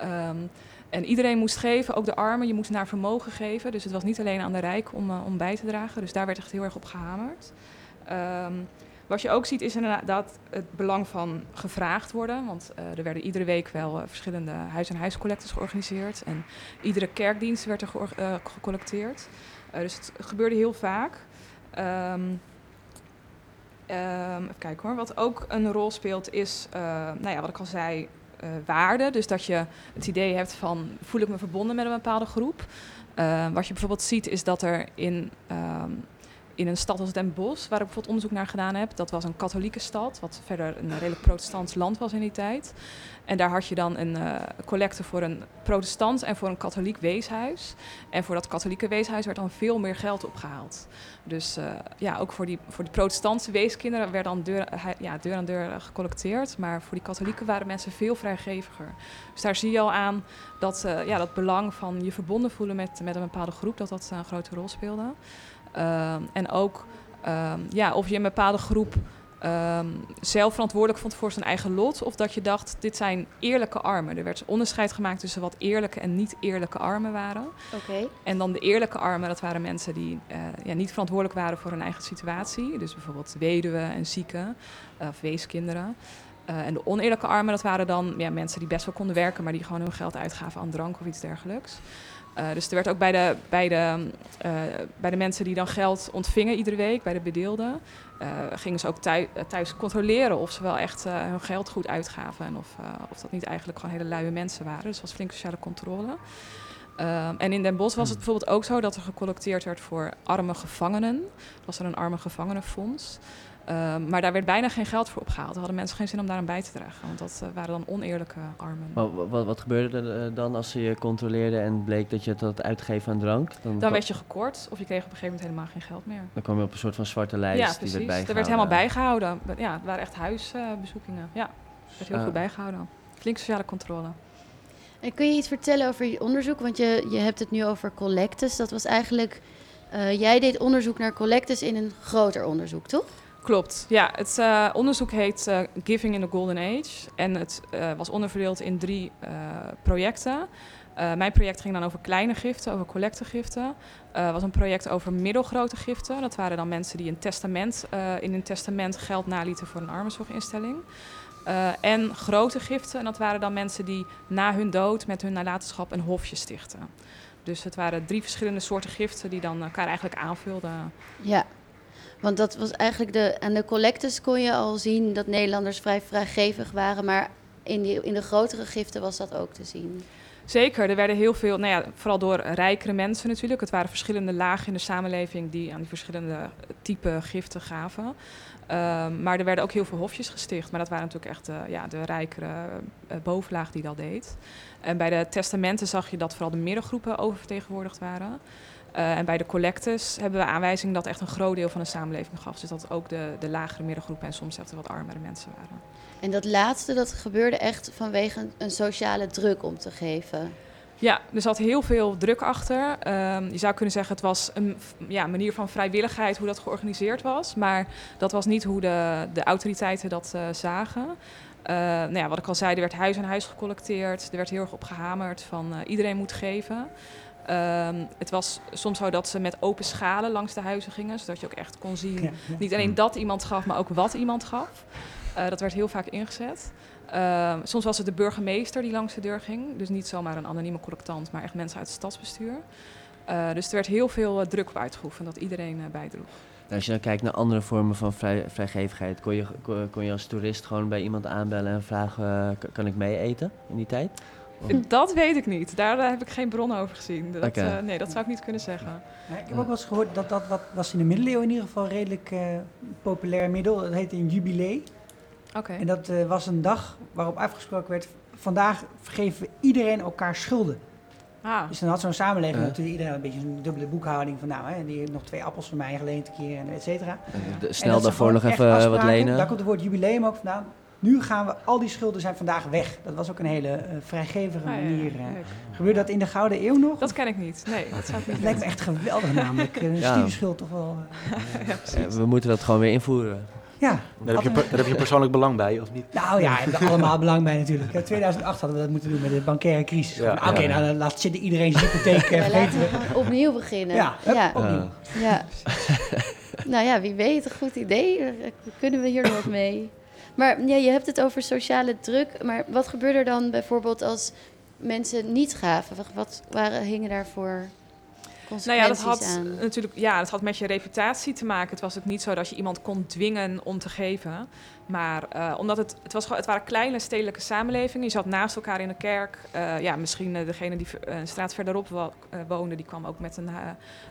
Um, En iedereen moest geven, ook de armen. Je moest naar vermogen geven. Dus het was niet alleen aan de rijk om, uh, om bij te dragen. Dus daar werd echt heel erg op gehamerd. Um, wat je ook ziet is inderdaad het belang van gevraagd worden. Want uh, er werden iedere week wel uh, verschillende huis- en huiscollectes georganiseerd. En iedere kerkdienst werd er ge gecollecteerd. dus het gebeurde heel vaak. Um, um, even kijken hoor. Wat ook een rol speelt is, nou ja, wat ik al zei, uh, waarde. Dus dat je het idee hebt van voel ik me verbonden met een bepaalde groep. Uh, wat je bijvoorbeeld ziet is dat er in, um, in een stad als Den Bosch, waar ik bijvoorbeeld onderzoek naar gedaan heb, dat was een katholieke stad, wat verder een redelijk protestants land was in die tijd. En daar had je dan een uh, collecte voor een protestant en voor een katholiek weeshuis. En voor dat katholieke weeshuis werd dan veel meer geld opgehaald. Dus uh, ja, ook voor die, voor die protestantse weeskinderen werd dan deur, ja, deur aan deur gecollecteerd. Maar voor die katholieken waren mensen veel vrijgeviger. Dus daar zie je al aan dat uh, ja, dat belang van je verbonden voelen met, met een bepaalde groep, dat dat een grote rol speelde. En ook ja, of je een bepaalde groep um, zelf verantwoordelijk vond voor zijn eigen lot. Of dat je dacht, dit zijn eerlijke armen. Er werd onderscheid gemaakt tussen wat eerlijke en niet eerlijke armen waren. Okay. En dan de eerlijke armen, dat waren mensen die uh, ja, niet verantwoordelijk waren voor hun eigen situatie. Dus bijvoorbeeld weduwen en zieken uh, of weeskinderen. Uh, en de oneerlijke armen, dat waren dan ja, mensen die best wel konden werken, maar die gewoon hun geld uitgaven aan drank of iets dergelijks. Uh, dus er werd ook bij de, bij, de, uh, bij de mensen die dan geld ontvingen iedere week, bij de bedeelden, uh, gingen ze ook thuis, thuis controleren of ze wel echt hun geld goed uitgaven en of, of dat niet eigenlijk gewoon hele luie mensen waren. Dus het was flink sociale controle. en in Den Bosch was het bijvoorbeeld ook zo dat er gecollecteerd werd voor arme gevangenen. Was er een arme gevangenenfonds. Um, maar daar werd bijna geen geld voor opgehaald. Daar hadden mensen geen zin om daaraan bij te dragen. Want dat uh, waren dan oneerlijke armen. Maar wat, wat gebeurde er uh, dan als ze je controleerden en bleek dat je het had uitgegeven aan drank? Dan, dan werd je gekort of je kreeg op een gegeven moment helemaal geen geld meer. Dan kwam je op een soort van zwarte lijst ja, die precies. werd bijgehouden. Er werd helemaal bijgehouden. Ja, het waren echt huisbezoekingen. ja, het werd heel uh. goed bijgehouden. Flink sociale controle. En kun je iets vertellen over je onderzoek? Want je, je hebt het nu over collectes. Dat was eigenlijk Eh, jij deed onderzoek naar collectes in een groter onderzoek, toch? Klopt, ja. Het eh, onderzoek heet eh, Giving in the Golden Age. En het eh, was onderverdeeld in drie projecten. Mijn project ging dan over kleine giften, over collectegiften. Het was een project over middelgrote giften. Dat waren dan mensen die een testament, in hun testament geld nalieten voor een armenzorginstelling. En grote giften, en dat waren dan mensen die na hun dood met hun nalatenschap een hofje stichten. Dus het waren drie verschillende soorten giften die dan elkaar eigenlijk aanvulden. Ja, want dat was eigenlijk de. Aan de collectes kon je al zien dat Nederlanders vrij vrijgevig waren, maar in, die, in de grotere giften was dat ook te zien. Zeker, er werden heel veel, nou ja, vooral door rijkere mensen natuurlijk. Het waren verschillende lagen in de samenleving die aan die verschillende type giften gaven. Ehm, maar er werden ook heel veel hofjes gesticht. Maar dat waren natuurlijk echt de, ja, de rijkere eh, bovenlaag die dat deed. En bij de testamenten zag je dat vooral de middengroepen oververtegenwoordigd waren. Uh, en bij de collectes hebben we aanwijzing dat echt een groot deel van de samenleving gaf. Dus dat ook de, de lagere middengroepen en soms zelfs de wat armere mensen waren. En dat laatste, dat gebeurde echt vanwege een, een sociale druk om te geven. Ja, er zat heel veel druk achter. Um, je zou kunnen zeggen, het was een ja, manier van vrijwilligheid hoe dat georganiseerd was. Maar dat was niet hoe de, de autoriteiten dat uh, zagen. Uh, nou ja, wat ik al zei, er werd huis aan huis gecollecteerd. Er werd heel erg op gehamerd van iedereen moet geven. Um, het was soms zo dat ze met open schalen langs de huizen gingen, zodat je ook echt kon zien, ja, ja. niet alleen dat iemand gaf, maar ook wat iemand gaf. Uh, dat werd heel vaak ingezet. Uh, soms was het de burgemeester die langs de deur ging, dus niet zomaar een anonieme collectant, maar echt mensen uit het stadsbestuur. Uh, dus er werd heel veel uh, druk op uitgeoefend, dat iedereen bijdroeg. Nou, als je dan kijkt naar andere vormen van vrij, vrijgevigheid, kon je, kon, kon je als toerist gewoon bij iemand aanbellen en vragen: kan ik mee eten in die tijd? Dat weet ik niet. Daar heb ik geen bron over gezien. Dat, okay. uh, nee, dat zou ik niet kunnen zeggen. Ja, ik heb ook wel eens gehoord dat dat wat was in de middeleeuwen in ieder geval redelijk uh, populair middel. Dat heette een jubilee. Okay. En dat uh, was een dag waarop afgesproken werd: vandaag vergeven we iedereen elkaar schulden. Ah. Dus dan had zo'n samenleving natuurlijk iedereen een beetje een dubbele boekhouding van nou, hè, die heeft nog twee appels van mij geleend een keer en et cetera. Snel daarvoor nog even wat lenen. Daar komt het woord jubileum ook vandaan nu gaan we, al die schulden zijn vandaag weg. Dat was ook een hele uh, vrijgevige ah, manier. Ja, uh, gebeurde dat in de Gouden Eeuw nog? Dat ken ik niet. Nee, dat zou ik niet Het lijkt me echt geweldig namelijk. Een ja. studieschuld toch wel. Uh, ja, we moeten dat gewoon weer invoeren. Ja. Daar heb, je, daar heb je persoonlijk belang bij, of niet? Nou ja, hebben we allemaal belang bij natuurlijk. In 2008 hadden we dat moeten doen met de bankaire crisis. Ja, Oké, okay, nou dan laat zitten iedereen zijn hypotheek ja, vergeten. we opnieuw beginnen. Ja, hup, ja. opnieuw. Ja. nou ja, wie weet, een goed idee. Kunnen we hier nog mee? Maar ja, je hebt het over sociale druk. Maar wat gebeurde er dan bijvoorbeeld als mensen niet gaven? Wat waren, hingen daarvoor consequenties nou ja, dat had aan? natuurlijk ja, dat had met je reputatie te maken. Het was ook niet zo dat je iemand kon dwingen om te geven. Maar uh, omdat het, het, was, het waren kleine stedelijke samenlevingen. Je zat naast elkaar in de kerk. Uh, ja, misschien uh, degene die een straat verderop wo woonde, die kwam ook met een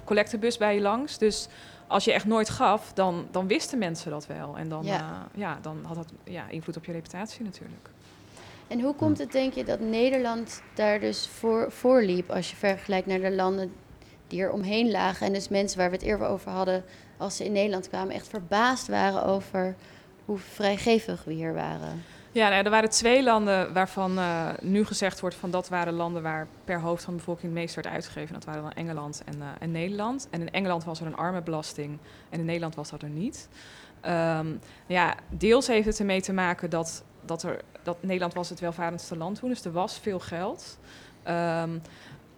collectebus bij je langs. Dus als je echt nooit gaf, dan, dan wisten mensen dat wel. En dan, ja. Uh, ja, dan had dat ja, invloed op je reputatie natuurlijk. En hoe komt het, denk je, dat Nederland daar dus voor, voor liep... als je vergelijkt naar de landen die er omheen lagen... en dus mensen waar we het eerder over hadden... als ze in Nederland kwamen, echt verbaasd waren over hoe vrijgevig we hier waren? Ja, nou, er waren twee landen waarvan uh, nu gezegd wordt van dat waren landen waar per hoofd van de bevolking het meest werd uitgegeven. Dat waren dan Engeland en, uh, en Nederland. En in Engeland was er een armenbelasting en in Nederland was dat er niet. Um, ja, deels heeft het ermee te maken dat, dat, er, dat Nederland was het welvarendste land toen, dus er was veel geld. Um,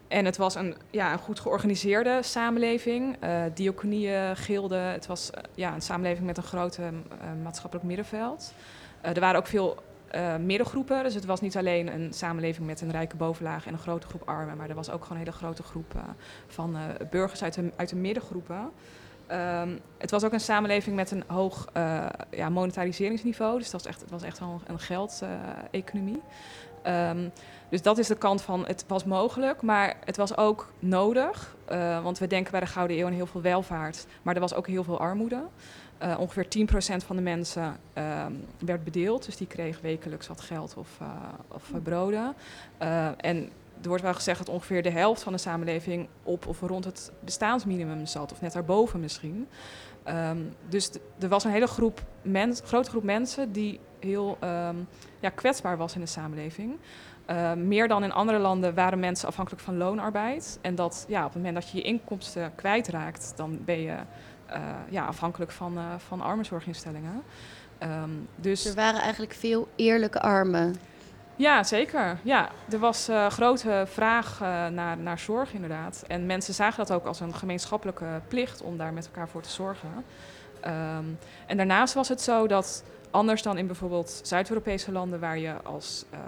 en het was een, ja, een goed georganiseerde samenleving. Uh, diakonieën, gilden. Het was ja, een samenleving met een groot uh, maatschappelijk middenveld. Uh, er waren ook veel uh, middengroepen. Dus het was niet alleen een samenleving met een rijke bovenlaag en een grote groep armen. Maar er was ook gewoon een hele grote groep uh, van burgers uit de, uit de middengroepen. Um, het was ook een samenleving met een hoog ja, monetariseringsniveau. Dus dat was echt, het was echt wel een geldeconomie. Um, dus dat is de kant van het was mogelijk, maar het was ook nodig. want we denken bij de Gouden Eeuw aan heel veel welvaart. Maar er was ook heel veel armoede. Uh, ongeveer 10% van de mensen uh, werd bedeeld. Dus die kreeg wekelijks wat geld of, uh, of broden. Uh, en er wordt wel gezegd dat ongeveer de helft van de samenleving op of rond het bestaansminimum zat. Of net daarboven misschien. Um, dus er was een hele groep mens, grote groep mensen die heel ehm, ja, kwetsbaar was in de samenleving. Uh, meer dan in andere landen waren mensen afhankelijk van loonarbeid. En dat ja, op het moment dat je je inkomsten kwijtraakt, dan ben je uh, ja, afhankelijk van, uh, van armenzorginstellingen. Um, dus er waren eigenlijk veel eerlijke armen. Ja, zeker. Ja, er was uh, grote vraag uh, naar, naar zorg inderdaad. En mensen zagen dat ook als een gemeenschappelijke plicht om daar met elkaar voor te zorgen. Um, en daarnaast was het zo dat anders dan in bijvoorbeeld Zuid-Europese landen waar je als uh,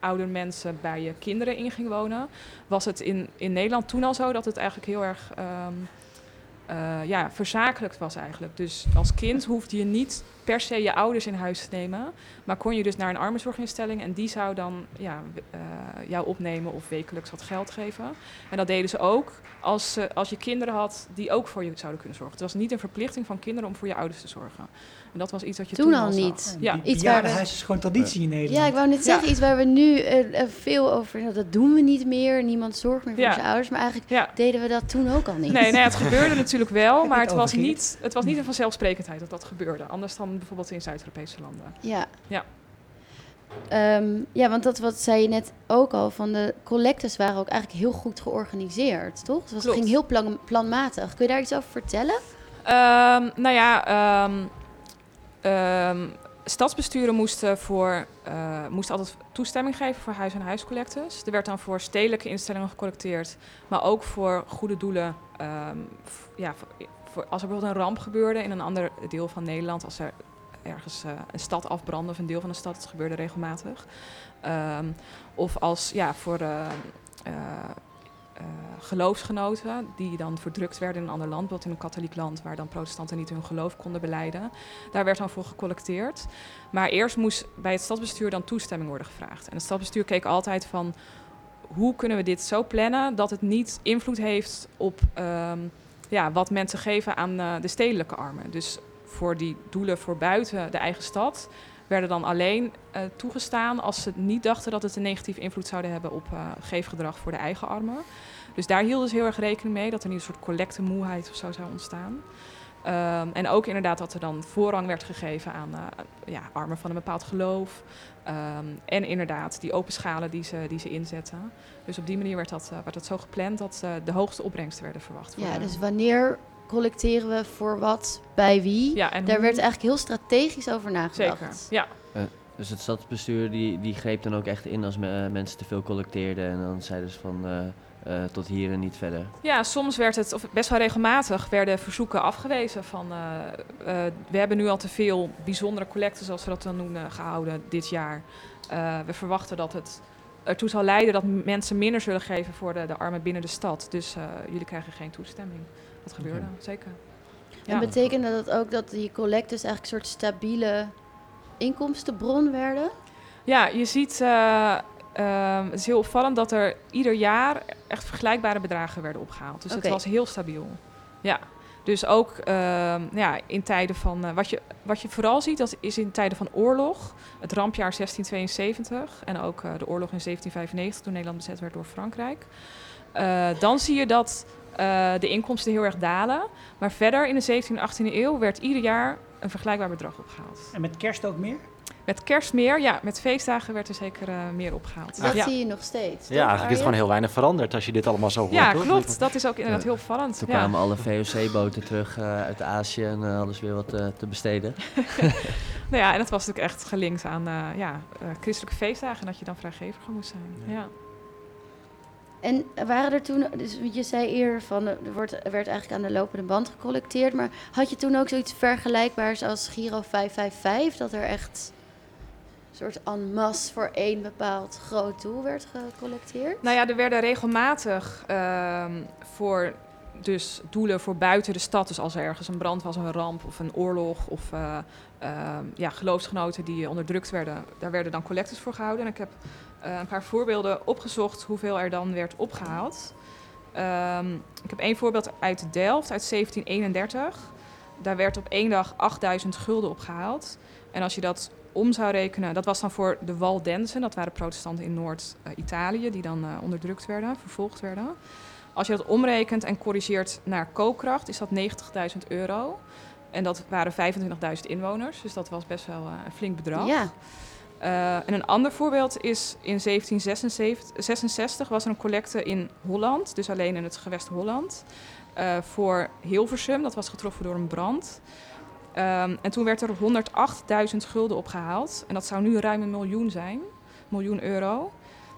ouder mensen bij je kinderen in ging wonen, was het in, in Nederland toen al zo dat het eigenlijk heel erg um, ja, verzakelijkt was eigenlijk. Dus als kind hoefde je niet per se je ouders in huis te nemen, maar kon je dus naar een armenzorginstelling en die zou dan ja, uh, jou opnemen of wekelijks wat geld geven. En dat deden ze ook als, als je kinderen had die ook voor je zouden kunnen zorgen. Het was niet een verplichting van kinderen om voor je ouders te zorgen. En dat was iets wat je toen, toen al niet. Ja, iets waar we... huis is gewoon traditie in Nederland. Ja, ik wou net zeggen, ja. iets waar we nu uh, veel over... Nou, dat doen we niet meer, niemand zorgt meer voor Ja. zijn ouders. Maar eigenlijk Ja. deden we dat toen ook al niet. Nee, nee, het gebeurde natuurlijk wel, maar het was niet, het was niet een vanzelfsprekendheid dat dat gebeurde. Anders dan bijvoorbeeld in Zuid-Europese landen. Ja. Ja. Ehm, ja, want dat wat zei je net ook al, van de collectes waren ook eigenlijk heel goed georganiseerd, toch? Dus het Klopt. ging heel plan, planmatig. Kun je daar iets over vertellen? Ehm, nou ja, ehm, ehm, stadsbesturen moesten, voor, eh, moesten altijd toestemming geven voor huis- en huiscollectes. Er werd dan voor stedelijke instellingen gecollecteerd, maar ook voor goede doelen. f- ja, voor, als er bijvoorbeeld een ramp gebeurde in een ander deel van Nederland, als er ergens eh, een stad afbrandde of een deel van een stad, dat gebeurde regelmatig. Ehm, of als ja, voor eh, geloofsgenoten die dan verdrukt werden in een ander land, bijvoorbeeld in een katholiek land waar dan protestanten niet hun geloof konden beleiden. Daar werd dan voor gecollecteerd. Maar eerst moest bij het stadsbestuur dan toestemming worden gevraagd. En het stadsbestuur keek altijd van hoe kunnen we dit zo plannen dat het niet invloed heeft op ehm, ja, wat mensen geven aan eh, de stedelijke armen. Dus voor die doelen voor buiten de eigen stad werden dan alleen eh, toegestaan als ze niet dachten dat het een negatieve invloed zouden hebben op eh, geefgedrag voor de eigen armen. Dus daar hielden ze heel erg rekening mee dat er niet een soort collectemoeheid of zo zou ontstaan. Ehm, en ook inderdaad dat er dan voorrang werd gegeven aan eh, ja, armen van een bepaald geloof. Ehm, en inderdaad die open schalen die ze, die ze inzetten. Dus op die manier werd dat, werd dat zo gepland dat de hoogste opbrengsten werden verwacht. Ja, de- dus wanneer collecteren we voor wat, bij wie? Ja, en Daar hoe- werd eigenlijk heel strategisch over nagedacht. Zeker, ja. Dus het stadsbestuur die, die greep dan ook echt in als me- mensen te veel collecteerden. En dan zeiden ze van eh, eh, tot hier en niet verder. Ja, soms werd het, of best wel regelmatig, werden verzoeken afgewezen van eh, eh, we hebben nu al te veel bijzondere collecten, zoals we dat dan noemen, gehouden dit jaar. Eh, we verwachten dat het ertoe zal leiden dat mensen minder zullen geven voor de, de armen binnen de stad. Dus eh, jullie krijgen geen toestemming. Dat gebeurde, Oké. zeker. En betekende dat ook dat die collectes eigenlijk een soort stabiele inkomstenbron werden? Ja, je ziet, eh, ehm, het is heel opvallend dat er ieder jaar echt vergelijkbare bedragen werden opgehaald. Dus het was heel stabiel. Ja, dus ook ehm, ja, in tijden van, eh, wat, je, wat je vooral ziet, dat is in tijden van oorlog, het rampjaar 1672 en ook eh, de oorlog in 1795 toen Nederland bezet werd door Frankrijk. Eh, dan zie je dat eh, de inkomsten heel erg dalen. Maar verder in de 17e en 18e eeuw werd ieder jaar een vergelijkbaar bedrag opgehaald. En met kerst ook meer? Met kerst meer, ja. Met feestdagen werd er zeker eh, meer opgehaald. Dat ja. zie je nog steeds. Ja, eigenlijk is het gewoon heel weinig veranderd als je dit allemaal zo hoort. Ja, hoor. klopt. Dat is ook inderdaad heel opvallend. Toen Ja. kwamen alle VOC-boten terug eh, uit Azië en hadden ze weer wat te besteden. Nou ja, en dat was natuurlijk echt gelinkt aan eh, ja, eh, christelijke feestdagen. En dat je dan vrijgeviger moest zijn. Ja. En waren er toen, dus je zei eerder van er, wordt, er werd eigenlijk aan de lopende band gecollecteerd, maar had je toen ook zoiets vergelijkbaars als Giro 555, dat er echt een soort en masse voor één bepaald groot doel werd gecollecteerd? Nou ja, er werden regelmatig ehm, voor dus doelen voor buiten de stad. Dus als er ergens een brand was, een ramp of een oorlog of ehm, ja, geloofsgenoten die onderdrukt werden, daar werden dan collectes voor gehouden. En ik heb eh, een paar voorbeelden opgezocht hoeveel er dan werd opgehaald. Ehm, ik heb één voorbeeld uit Delft uit 1731. Daar werd op één dag 8000 gulden opgehaald. En als je dat om zou rekenen, dat was dan voor de Waldenzen, dat waren protestanten in Noord-Italië die dan eh, onderdrukt werden, vervolgd werden. Als je dat omrekent en corrigeert naar koopkracht, is dat 90.000 euro. En dat waren 25.000 inwoners, dus dat was best wel een flink bedrag. Ja. Uh, en een ander voorbeeld is in 1766 was er een collecte in Holland, dus alleen in het gewest Holland, uh, voor Hilversum. Dat was getroffen door een brand. Um, en toen werd er 108.000 gulden opgehaald. En dat zou nu ruim een miljoen zijn, miljoen euro.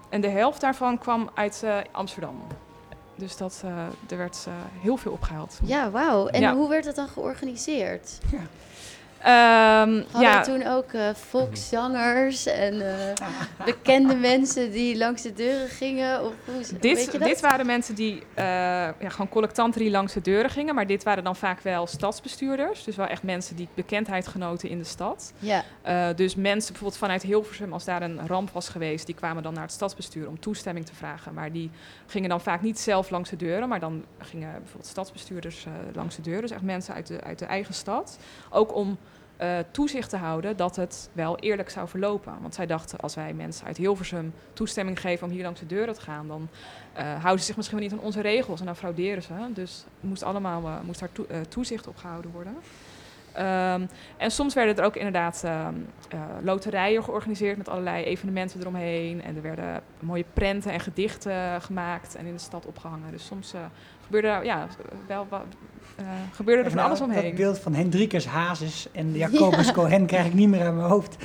En de helft daarvan kwam uit uh, Amsterdam. Dus dat, er werd heel veel opgehaald. Ja, wauw. En ja. hoe werd dat dan georganiseerd? Ja. Um, Hadden ja. toen ook uh, volkszangers en uh, bekende mensen die langs de deuren gingen? Of hoe, dit, dit waren mensen die uh, ja, gewoon collectanten die langs de deuren gingen. Maar dit waren dan vaak wel stadsbestuurders. Dus wel echt mensen die bekendheid genoten in de stad. Ja. dus mensen bijvoorbeeld vanuit Hilversum, als daar een ramp was geweest... die kwamen dan naar het stadsbestuur om toestemming te vragen. Maar die gingen dan vaak niet zelf langs de deuren. Maar dan gingen bijvoorbeeld stadsbestuurders langs de deuren. Dus echt mensen uit de, uit de eigen stad. Ook om... Uh, toezicht te houden dat het wel eerlijk zou verlopen. Want zij dachten, als wij mensen uit Hilversum toestemming geven om hier langs de deuren te gaan, dan uh, houden ze zich misschien wel niet aan onze regels en dan frauderen ze. Dus moest, allemaal, uh, moest daar to toezicht op gehouden worden. Um, en soms werden er ook inderdaad um, loterijen georganiseerd met allerlei evenementen eromheen. En er werden mooie prenten en gedichten gemaakt en in de stad opgehangen. Dus soms gebeurde ja, wel wat uh, gebeurde er van alles omheen. Het beeld van Hendrikus Hazes en Jacobus ja. Cohen krijg ik niet meer aan mijn hoofd.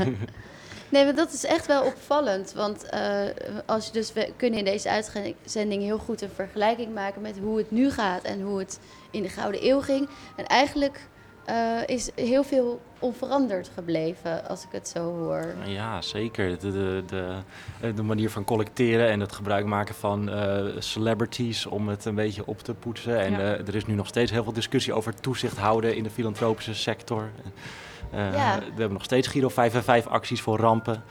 nee, maar dat is echt wel opvallend. Want uh, als je dus, we kunnen in deze uitzending heel goed een vergelijking maken met hoe het nu gaat en hoe het in de Gouden Eeuw ging. En eigenlijk uh, is heel veel onveranderd gebleven, als ik het zo hoor. Ja, zeker. De, de, de, de manier van collecteren en het gebruik maken van uh, celebrities om het een beetje op te poetsen. En ja. uh, er is nu nog steeds heel veel discussie over toezicht houden in de filantropische sector. Ja. We hebben nog steeds Giro 5 en 5 acties voor rampen.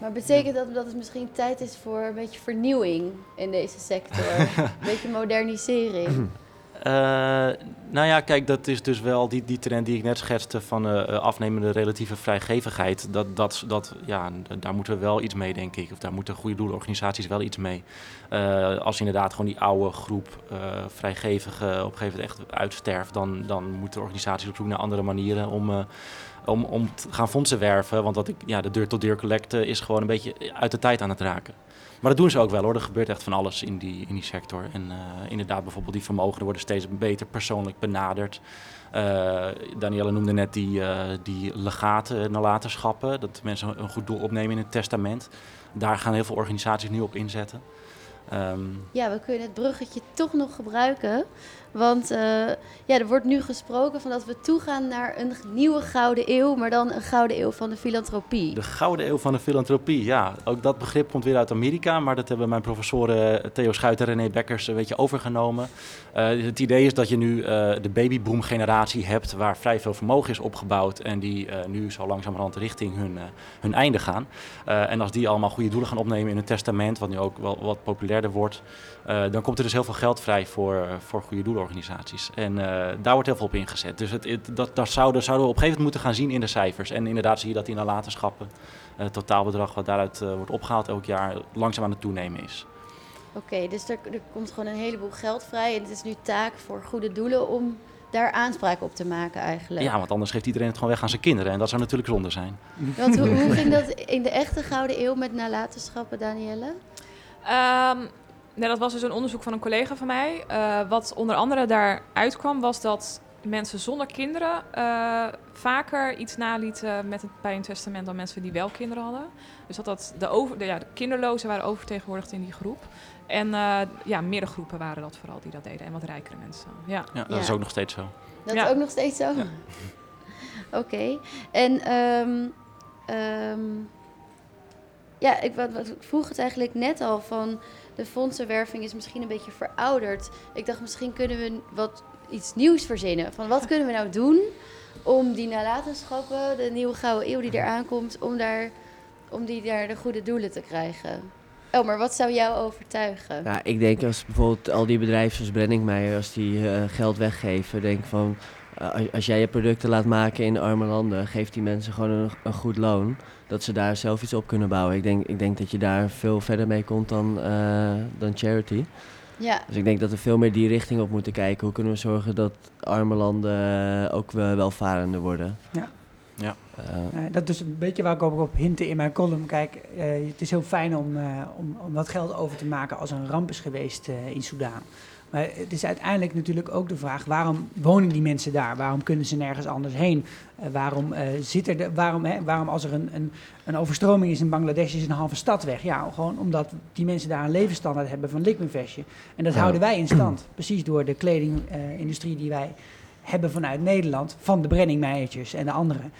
maar betekent dat dat het misschien tijd is voor een beetje vernieuwing in deze sector? een beetje modernisering? Uh, nou ja, kijk, dat is dus wel die, die trend die ik net schetste van uh, afnemende relatieve vrijgevigheid. Dat, dat, dat, ja, daar moeten we wel iets mee, denk ik. Of daar moeten goede doelorganisaties wel iets mee. Uh, als inderdaad gewoon die oude groep vrijgevigen op een gegeven moment echt uitsterft, dan, dan moeten organisaties op zoek naar andere manieren om om, om te gaan fondsen werven. Want dat ik, ja, de deur-tot-deur collecte is gewoon een beetje uit de tijd aan het raken. Maar dat doen ze ook wel hoor. Er gebeurt echt van alles in die, in die sector. En uh, inderdaad, bijvoorbeeld die vermogen worden steeds beter persoonlijk benaderd. Uh, Danielle noemde net die, uh, die legaten, nalatenschappen. Dat mensen een goed doel opnemen in het testament. Daar gaan heel veel organisaties nu op inzetten. Um, ja, we kunnen het bruggetje toch nog gebruiken. Want uh, ja, er wordt nu gesproken van dat we toegaan naar een nieuwe gouden eeuw, maar dan een gouden eeuw van de filantropie. De gouden eeuw van de filantropie, ja. Ook dat begrip komt weer uit Amerika, maar dat hebben mijn professoren Theo Schuiter en René Bekkers een beetje overgenomen. Uh, het idee is dat je nu de babyboom generatie hebt waar vrij veel vermogen is opgebouwd en die nu zo langzamerhand richting hun, hun einde gaan. en als die allemaal goede doelen gaan opnemen in hun testament, wat nu ook wel wat populairder wordt, dan komt er dus heel veel geld vrij voor, voor goede doelen organisaties. En uh, daar wordt heel veel op ingezet. Dus het, het, dat, dat zouden, zouden we op een gegeven moment moeten gaan zien in de cijfers. En inderdaad zie je dat die nalatenschappen, uh, het totaalbedrag wat daaruit uh, wordt opgehaald elk jaar, langzaam aan het toenemen is. Oké, okay, dus er, er komt gewoon een heleboel geld vrij. En het is nu taak voor goede doelen om daar aanspraak op te maken eigenlijk. Ja, want anders geeft iedereen het gewoon weg aan zijn kinderen. En dat zou natuurlijk zonde zijn. Want hoe, hoe ging dat in de echte Gouden Eeuw met nalatenschappen, Danielle? Um, Nee, dat was dus een onderzoek van een collega van mij. Uh, wat onder andere daaruit kwam, was dat mensen zonder kinderen uh, vaker iets nalieten met het, bij een testament dan mensen die wel kinderen hadden. Dus dat, dat de, over, de, ja, de kinderlozen waren oververtegenwoordigd in die groep. En uh, ja, meerdere groepen waren dat vooral die dat deden. En wat rijkere mensen. Ja, ja dat ja. is ook nog steeds zo. Dat ja. is ook nog steeds zo? Ja. Oké. Okay. En um, um, ja, ik, wat, wat, ik vroeg het eigenlijk net al van de fondsenwerving is misschien een beetje verouderd. Ik dacht, misschien kunnen we wat iets nieuws verzinnen. Van wat kunnen we nou doen om die nalatenschappen, de nieuwe gouden eeuw die eraan komt, om, daar, om die daar de goede doelen te krijgen? Maar wat zou jou overtuigen? Ja, ik denk als bijvoorbeeld al die bedrijven zoals Brenningmeijer, als die uh, geld weggeven, denk van als jij je producten laat maken in arme landen, geeft die mensen gewoon een, een, goed loon. Dat ze daar zelf iets op kunnen bouwen. Ik denk, ik denk dat je daar veel verder mee komt dan, uh, dan charity. Ja. Dus ik denk dat we veel meer die richting op moeten kijken. Hoe kunnen we zorgen dat arme landen eh, ook wel welvarender worden? Ja. Ja. Eh, Eh, dat is een beetje waar ik ook op hinten in mijn column. Kijk, eh, het is heel fijn om, eh, om, om wat geld over te maken als er een ramp is geweest eh, in Soudaan. Maar het is uiteindelijk natuurlijk ook de vraag: waarom wonen die mensen daar? Waarom kunnen ze nergens anders heen? Eh, waarom, eh, zit er de, waarom, hè, waarom als er een, een, een overstroming is in Bangladesh, is een halve stad weg? Ja, gewoon omdat die mensen daar een levensstandaard hebben van likmenvestje. En dat Ja. houden wij in stand. Precies door de kledingindustrie die wij hebben vanuit Nederland, van de Brenningmeijertjes en de anderen.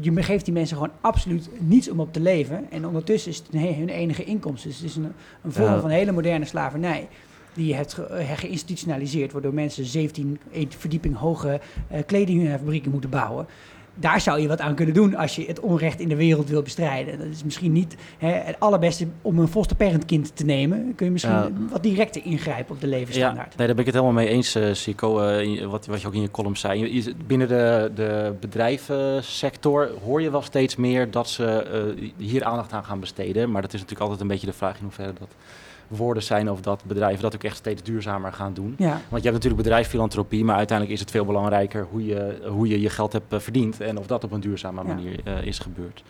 Je geeft die mensen gewoon absoluut niets om op te leven. En ondertussen is het hun hun enige inkomsten. Dus het is een, een vorm Ja. van hele moderne slavernij. Die je hebt eh, geïnstitutionaliseerd, waardoor mensen 17 verdieping hoge eh, kledingfabrieken moeten bouwen. Daar zou je wat aan kunnen doen als je het onrecht in de wereld wil bestrijden. Dat is misschien niet hè, het allerbeste om een fosterparent kind te nemen. Kun je misschien Ja. wat directer ingrijpen op de Ja, levensstandaard. nee, daar ben ik het helemaal mee eens, eh Sico, wat, wat je ook in je column zei. Je- binnen de, de bedrijvensector hoor je wel steeds meer dat ze hier aandacht aan gaan besteden. Maar dat is natuurlijk altijd een beetje de vraag in hoeverre dat woorden zijn of dat bedrijven dat ook echt steeds duurzamer gaan doen. Ja. Want je hebt natuurlijk bedrijfsfilantropie, maar uiteindelijk is het veel belangrijker hoe je hoe je, je geld hebt eh, verdiend en of dat op een duurzame Ja. manier eh, is gebeurd.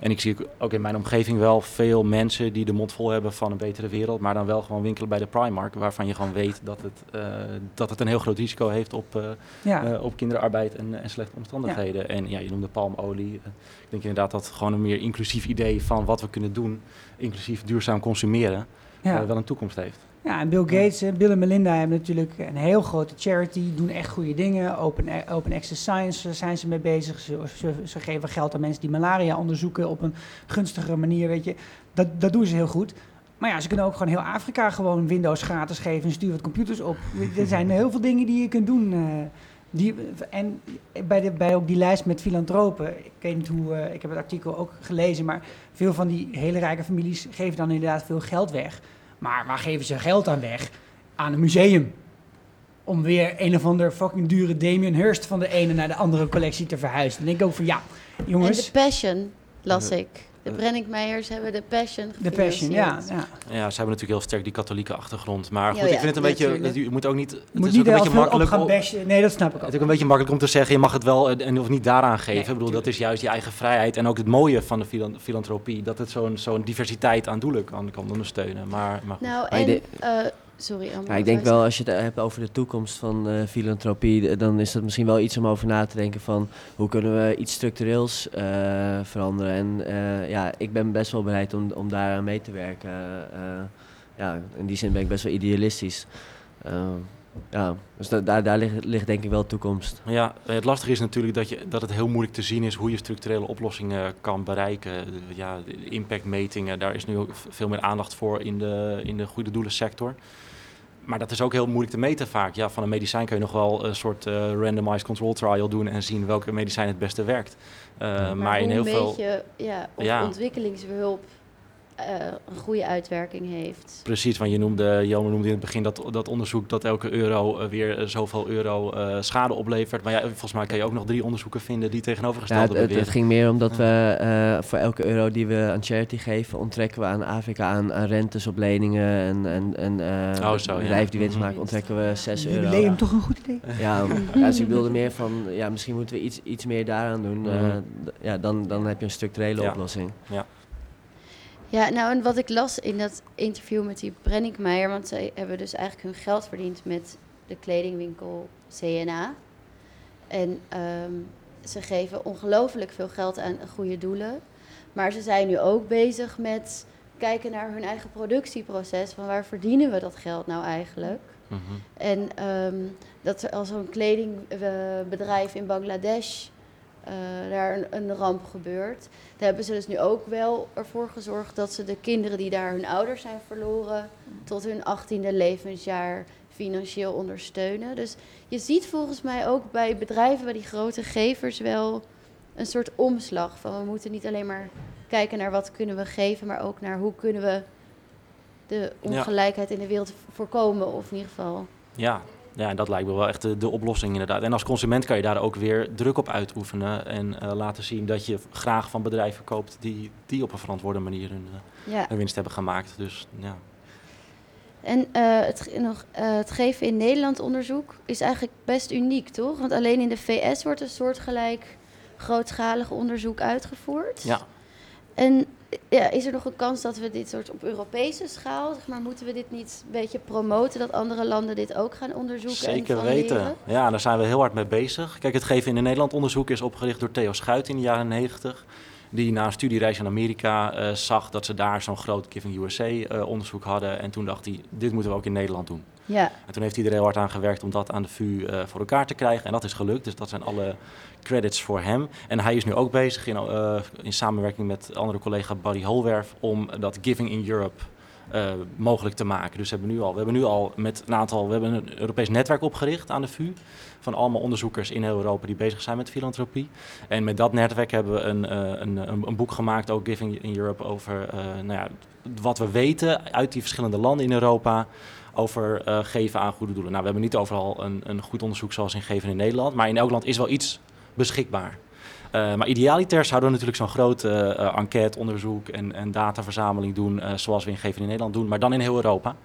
En ik zie ook- in mijn omgeving wel veel mensen die de mond vol hebben van een betere wereld, maar dan wel gewoon winkelen bij de Primark, waarvan je gewoon weet dat het, eh, dat het een heel groot risico heeft op, Ja. op kinderarbeid en, en slechte omstandigheden. En ja, je noemde palmolie. Ik denk inderdaad dat gewoon een meer inclusief idee van wat we kunnen doen, inclusief duurzaam consumeren, Ja. eh, wel een toekomst heeft. Ja, en Bill Gates, eh, Bill en Melinda hebben natuurlijk een heel grote charity, doen echt goede dingen. Open, open access science eh, zijn ze mee bezig. Ze, ze, ze geven geld aan mensen die malaria onderzoeken op een gunstige manier, weet je. Dat, dat doen ze heel goed. Maar ja, ze kunnen ook gewoon heel Afrika gewoon Windows gratis geven en stuur wat computers op. er zijn heel veel dingen die je kunt doen. eh, die, en bij, de, bij ook die lijst met filantropen, ik weet niet hoe, ik heb het artikel ook gelezen, maar veel van die hele rijke families geven dan inderdaad veel geld weg. Maar waar geven ze geld aan weg? Aan een museum. Om weer een of ander fucking dure Damien Hirst van de ene naar de andere collectie te verhuizen. Dan denk ik ook van ja, jongens. En de Passion las ik. De Brenningmeijers hebben de Passion De Passion, ja. ja. Ja, ze hebben natuurlijk heel sterk die katholieke achtergrond. Maar goed, Ja, ik vind het een beetje, natuurlijk. je moet ook niet, het moet is niet ook een beetje op makkelijk gaan om- bashen. Nee, dat snap ik Het ook. is ook een beetje makkelijk om te zeggen, je mag het wel eh, en of niet daaraan geven. Nee, ik bedoel, dat is juist je eigen vrijheid. En ook het mooie van de filan- filantropie, dat het zo'n zo'n diversiteit aan doelen kan, kan ondersteunen. Maar, maar goed. Nou, Maar en... eh, sorry, Amber. Ja, ik denk wel, als je het hebt over de toekomst van eh, filantropie, dan is dat misschien wel iets om over na te denken van hoe kunnen we iets structureels eh, veranderen. En eh, ja, ik ben best wel bereid om, om daaraan mee te werken. Ja, in die zin ben ik best wel idealistisch. Ja, dus da- daar, daar ligt, ligt denk ik wel toekomst. Ja, het lastige is natuurlijk dat, je, dat het heel moeilijk te zien is hoe je structurele oplossingen kan bereiken. De- Ja, de impactmetingen, daar is nu ook veel meer aandacht voor in de, in de goede doelensector. Maar dat is ook heel moeilijk te meten vaak. Ja, van een medicijn kun je nog wel een soort eh, randomized control trial doen en zien welke medicijn het beste werkt. Eh, maar, in hoe heel veel. je ja, of Ja. ontwikkelingshulp een goede uitwerking heeft? Precies, want je noemde, Johan noemde in het begin dat, dat onderzoek dat elke euro eh, weer eh, zoveel euro eh, schade oplevert. Maar ja, volgens mij kan je ook nog drie onderzoeken vinden die Ja, tegenovergestelde het, het, ging meer omdat we eh, voor elke euro die we aan charity geven, onttrekken we aan Afrika aan, aan rentes op leningen en, en, en eh, Oh, zo, ja. die winst Mhm. maken, onttrekken we 6 euro. Jubileum, toch een goed idee? Ja, ja, dus ik bedoelde meer van, ja, misschien moeten we iets, iets meer daaraan doen. eh, Mhm. ja, dan, dan heb je een structurele Ja. oplossing. Ja. Ja, nou en wat ik las in dat interview met die Brenningmeijer, want zij hebben dus eigenlijk hun geld verdiend met de kledingwinkel CNA. En ehm, ze geven ongelooflijk veel geld aan goede doelen. Maar ze zijn nu ook bezig met kijken naar hun eigen productieproces. Van waar verdienen we dat geld nou eigenlijk? Mhm. En ehm, dat er als zo'n kledingbedrijf in Bangladesh daar een, een ramp gebeurt. Daar hebben ze dus nu ook wel ervoor gezorgd dat ze de kinderen die daar hun ouders zijn verloren, tot hun achttiende levensjaar financieel ondersteunen. Dus je ziet volgens mij ook bij bedrijven, bij die grote gevers wel een soort omslag. Van we moeten niet alleen maar kijken naar wat kunnen we geven, maar ook naar hoe kunnen we de ongelijkheid in de wereld voorkomen. Of in ieder geval Ja. Ja, en dat lijkt me wel echt de, de oplossing inderdaad. En als consument kan je daar ook weer druk op uitoefenen en eh, laten zien dat je graag van bedrijven koopt die, die op een verantwoorde manier hun, eh, Ja. hun winst hebben gemaakt. Dus ja. En eh, het, nog, het geven in Nederland onderzoek is eigenlijk best uniek, toch? Want alleen in de VS wordt een soortgelijk grootschalig onderzoek uitgevoerd. Ja. En ja, is er nog een kans dat we dit soort op Europese schaal, zeg maar, moeten we dit niet een beetje promoten, dat andere landen dit ook gaan onderzoeken? en Zeker weten. Ja, daar zijn we heel hard mee bezig. Kijk, het geven in Nederland onderzoek is opgericht door Theo Schuit in de jaren 90. Die na een studiereis in Amerika eh, zag dat ze daar zo'n groot Giving USA eh, onderzoek hadden. En toen dacht hij, dit moeten we ook in Nederland doen. Ja. En toen heeft er heel hard aan gewerkt om dat aan de VU eh, voor elkaar te krijgen. En dat is gelukt, dus dat zijn alle credits voor hem. En hij is nu ook bezig in, eh, in samenwerking met andere collega Barry Holwerf om dat Giving in Europe eh, mogelijk te maken. Dus we hebben nu al, we hebben nu al met een aantal, we hebben een Europees netwerk opgericht aan de VU van allemaal onderzoekers in heel Europa die bezig zijn met filantropie. En met dat netwerk hebben we een, eh, een, een, boek gemaakt, ook Giving in Europe, over eh, nou ja, wat we weten uit die verschillende landen in Europa over geven aan goede doelen. Nou, we hebben niet overal een, een goed onderzoek zoals in Geven in Nederland, maar in elk land is wel iets beschikbaar. Eh, maar idealiter zouden we natuurlijk zo'n groot eh, eh, enquêteonderzoek en, en dataverzameling doen, eh, zoals we in Geven in Nederland doen, maar dan in heel Europa.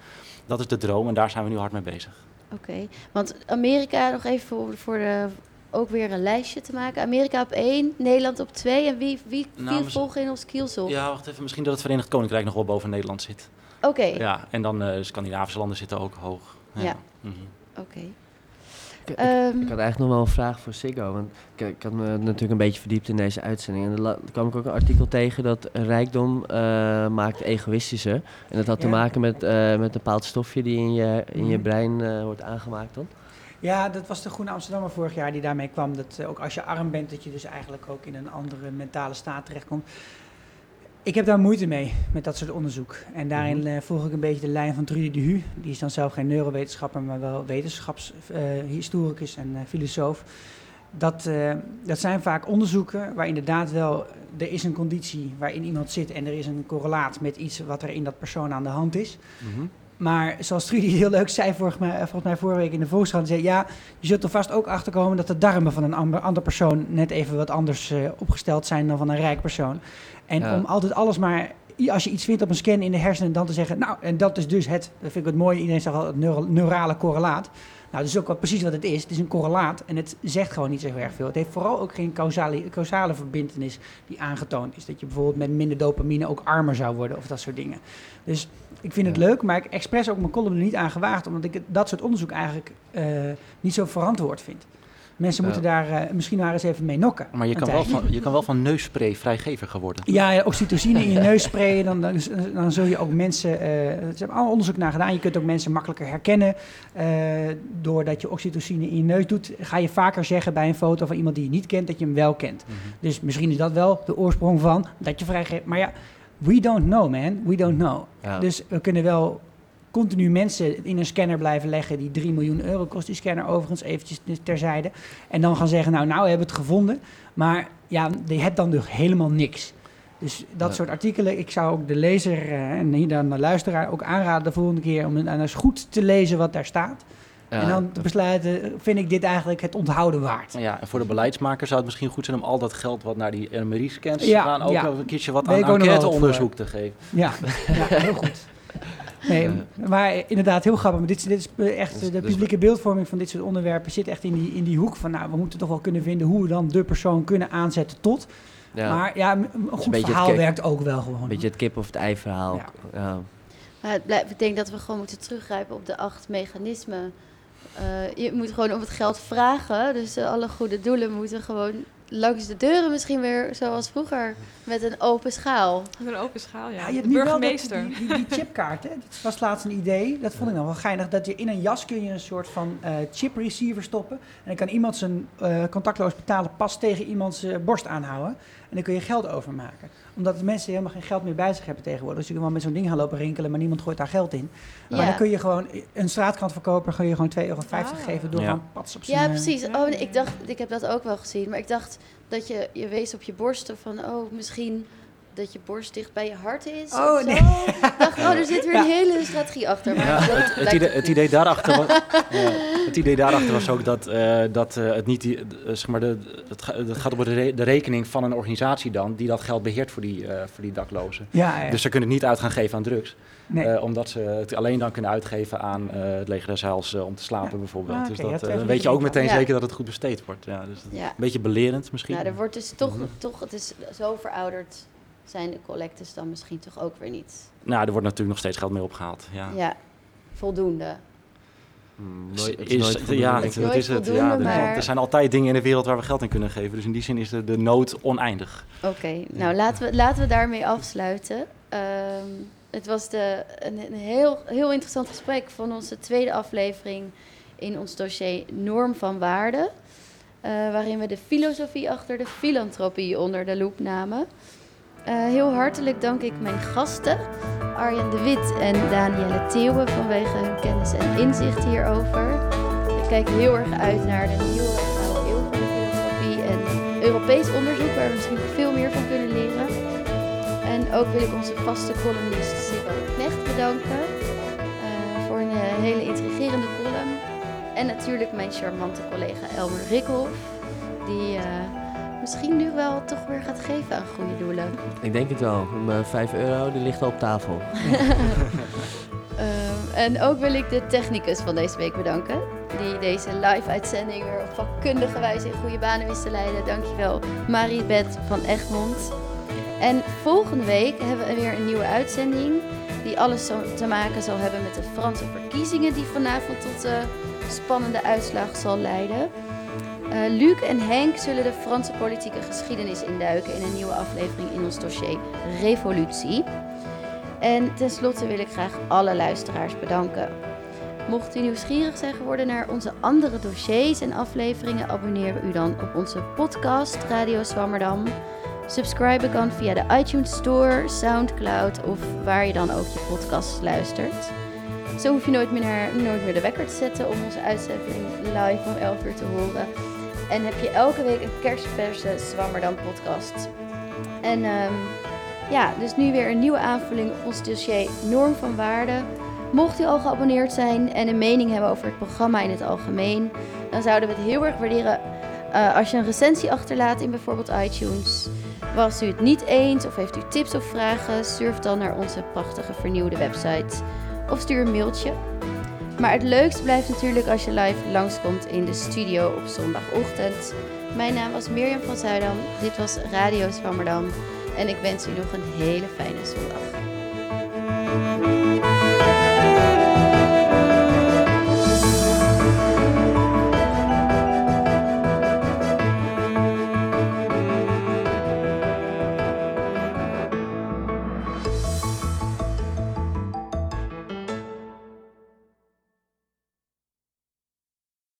Dat is de droom en daar zijn we nu hard mee bezig. Oké, want Amerika, nog even voor, voor de, ook weer een lijstje te maken. Amerika op één, Nederland op twee. En wie, wie, wie Nou, volgen in ons kielzog? Ja, wacht even. Misschien dat het Verenigd Koninkrijk nog wel boven Nederland zit. Oké, Ja, en dan Scandinavische landen zitten ook hoog. Ja. Mhm. oké. Ik- Ehm. ik had eigenlijk nog wel een vraag voor Siggo. Want ik, ik had me natuurlijk een beetje verdiept in deze uitzending. En er la- kwam ik ook een artikel tegen dat rijkdom eh, maakt egoïstischer. En dat had te maken met, eh, met een bepaald stofje die in je, in je Mhm. brein eh, wordt aangemaakt dan. Ja, dat was de Groene Amsterdammer vorig jaar die daarmee kwam. Dat ook als je arm bent, dat je dus eigenlijk ook in een andere mentale staat terechtkomt. Ik heb daar moeite mee, met dat soort onderzoek. En daarin Mhm. eh, volg ik een beetje de lijn van Trudy de Hu. Die is dan zelf geen neurowetenschapper, maar wel wetenschapshistoricus en eh, filosoof. Dat, eh, dat zijn vaak onderzoeken waar inderdaad wel... er is een conditie waarin iemand zit... en er is een correlaat met iets wat er in dat persoon aan de hand is. Mhm. Maar zoals Trudy heel leuk zei volgens mij, volgens mij vorige week in de Volkskrant, zei ja, je zult er vast ook achter komen dat de darmen van een ander, persoon net even wat anders eh, opgesteld zijn dan van een rijk persoon. En Ja. om altijd alles maar, als je iets vindt op een scan in de hersenen, dan te zeggen, nou, en dat is dus het, dat vind ik het mooie, iedereen zegt al het neuro- neurale correlaat. Nou, dat is ook wel precies wat het is. Het is een correlaat en het zegt gewoon niet zo erg veel. Het heeft vooral ook geen causale, causale verbindenis die aangetoond is. Dat je bijvoorbeeld met minder dopamine ook armer zou worden of dat soort dingen. Dus ik vind het leuk, maar ik expres ook mijn column er niet aan gewaagd, omdat ik dat soort onderzoek eigenlijk eh, niet zo verantwoord vind. Mensen moeten daar eh, misschien maar eens even mee nokken. Maar je kan, wel van, je kan wel van neusspray vrijgeviger worden. Ja, oxytocine in je neus sprayen, dan, dan, dan zul je ook mensen... eh er hebben allemaal onderzoek naar gedaan. Je kunt ook mensen makkelijker herkennen. eh, doordat je oxytocine in je neus doet, ga je vaker zeggen bij een foto van iemand die je niet kent, dat je hem wel kent. Mhm. Dus misschien is dat wel de oorsprong van dat je vrijgeeft. Maar ja, we don't know, man. We don't know. Ja. Dus we kunnen wel continu mensen in een scanner blijven leggen die 3 miljoen euro kost, die scanner overigens, eventjes terzijde. En dan gaan zeggen, nou, nou hebben we het gevonden. Maar ja, je hebt dan dus helemaal niks. Dus dat Ja. soort artikelen, ik zou ook de lezer eh, en hier dan de luisteraar ook aanraden de volgende keer om eens goed te lezen wat daar staat. Ja, en dan te besluiten, vind ik dit eigenlijk het onthouden waard. Ja, en voor de beleidsmaker zou het misschien goed zijn om al dat geld wat naar die MRI-scans Ja, gaan, ook nog een keertje wat aan enquêteonderzoek te geven. Ja, ja heel goed. Nee, maar inderdaad, heel grappig. Maar dit, is- dit is echt, Dus- de dus- publieke beeldvorming van dit soort onderwerpen zit echt in die, in die hoek van, nou, we moeten toch wel kunnen vinden hoe we dan de persoon kunnen aanzetten tot. Ja. Maar ja, een goed verhaal werkt ook wel gewoon. Een beetje het kip of het ei verhaal. Ja. Ja. Maar het blijft, ik denk dat we gewoon moeten teruggrijpen op de acht mechanismen. Eh, je moet gewoon om het geld vragen. Dus eh, alle goede doelen moeten gewoon langs de deuren misschien weer zoals vroeger. Met een open schaal. Met een open schaal, ja. Ja, je hebt de nu wel dat, burgemeester. die, die, die chipkaart, hè? Dat was laatst een idee. Dat vond ik nog wel geinig. Dat je in een jas kun je een soort van eh, chip receiver stoppen. En dan kan iemand zijn eh, contactloos betalen pas tegen iemands eh, borst aanhouden. En dan kun je geld overmaken. Omdat de mensen helemaal geen geld meer bij zich hebben tegenwoordig. Dus je kan wel met zo'n ding gaan lopen rinkelen, maar niemand gooit daar geld in. Maar dan kun je gewoon een straatkrantverkoper kun je gewoon 2,50 euro Ah. geven door Ja. van pats op zijn... Ja, eh, precies. Oh, ik dacht, ik heb dat ook wel gezien. Maar ik dacht dat je, je wees op je borsten van, oh, misschien dat je borst dicht bij je hart is. Oh, nee. Ik dacht, oh, er zit weer een hele strategie achter. Maar Ja, het, het idee, het daarachter was, ja, het idee daarachter was ook dat, eh, dat eh, het niet die, eh, zeg maar de, het, het gaat op de, re- de rekening van een organisatie dan die dat geld beheert voor die, eh, voor die daklozen. Ja, ja. Dus ze kunnen het niet uit gaan geven aan drugs. Nee. Eh, omdat ze het alleen dan kunnen uitgeven aan eh, het leger des Heils om te slapen bijvoorbeeld. Ah, dus dat, dan weet je ook een meteen Ja. zeker dat het goed besteed wordt. Ja, dus dat- Ja. Een beetje belerend misschien. Nou, er wordt dus toch, toch, het is zo verouderd zijn de collectes dan misschien toch ook weer niet. Nou, er wordt natuurlijk nog steeds geld mee opgehaald. Ja. Ja, voldoende. Hmm, nooit- het is Is- nooit voldoende, ja, het, is het. Ja, er, maar- er zijn altijd dingen in de wereld waar we geld in kunnen geven. Dus in die zin is de, de nood oneindig. Oké, nou laten we, laten we daarmee afsluiten. Ehm, het was de, een, een heel, heel interessant gesprek van onze tweede aflevering in ons dossier Norm van Waarde. eh, waarin we de filosofie achter de filantropie onder de loep namen. Eh, heel hartelijk dank ik mijn gasten, Arjen de Wit en Danielle Theeuwen, vanwege hun kennis en inzicht hierover. Ik kijk heel erg uit naar de nieuwe eeuw van de filosofie en Europees onderzoek, waar we misschien veel meer van kunnen leren. En ook wil ik onze vaste columnist Sibo Knecht bedanken eh, voor een eh, hele intrigerende column. En natuurlijk mijn charmante collega Elmer Rikhoff, die misschien nu wel toch weer gaat geven aan goede doelen. Ik denk het wel. Mijn 5 euro die ligt al op tafel. Ehm, en ook wil ik de technicus van deze week bedanken. Die deze live-uitzending weer op vakkundige wijze in goede banen wist te leiden. Dankjewel, Mariebeth van Egmond. En volgende week hebben we weer een nieuwe uitzending. Die alles zo te maken zal hebben met de Franse verkiezingen. Die vanavond tot de spannende uitslag zal leiden. Eh, Luc en Henk zullen de Franse politieke geschiedenis induiken in een nieuwe aflevering in ons dossier Revolutie. En tenslotte wil ik graag alle luisteraars bedanken. Mocht u nieuwsgierig zijn geworden naar onze andere dossiers en afleveringen, abonneer u dan op onze podcast Radio Zwammerdam. Subscriben kan via de iTunes Store, Soundcloud of waar je dan ook je podcast luistert. Zo hoef je nooit meer, nooit meer de wekker te zetten om onze uitzending live om 11 uur te horen. En heb je elke week een kerstverse Zwammerdam podcast. En ehm, ja, dus nu weer een nieuwe aanvulling op ons dossier Norm van Waarde. Mocht u al geabonneerd zijn en een mening hebben over het programma in het algemeen, dan zouden we het heel erg waarderen eh, als je een recensie achterlaat in bijvoorbeeld iTunes. Was u het niet eens of heeft u tips of vragen, surf dan naar onze prachtige vernieuwde website of stuur een mailtje. Maar het leukst blijft natuurlijk als je live langskomt in de studio op zondagochtend. Mijn naam was Mirjam van Zuidam. Dit was Radio Swammerdam. En ik wens u nog een hele fijne zondag.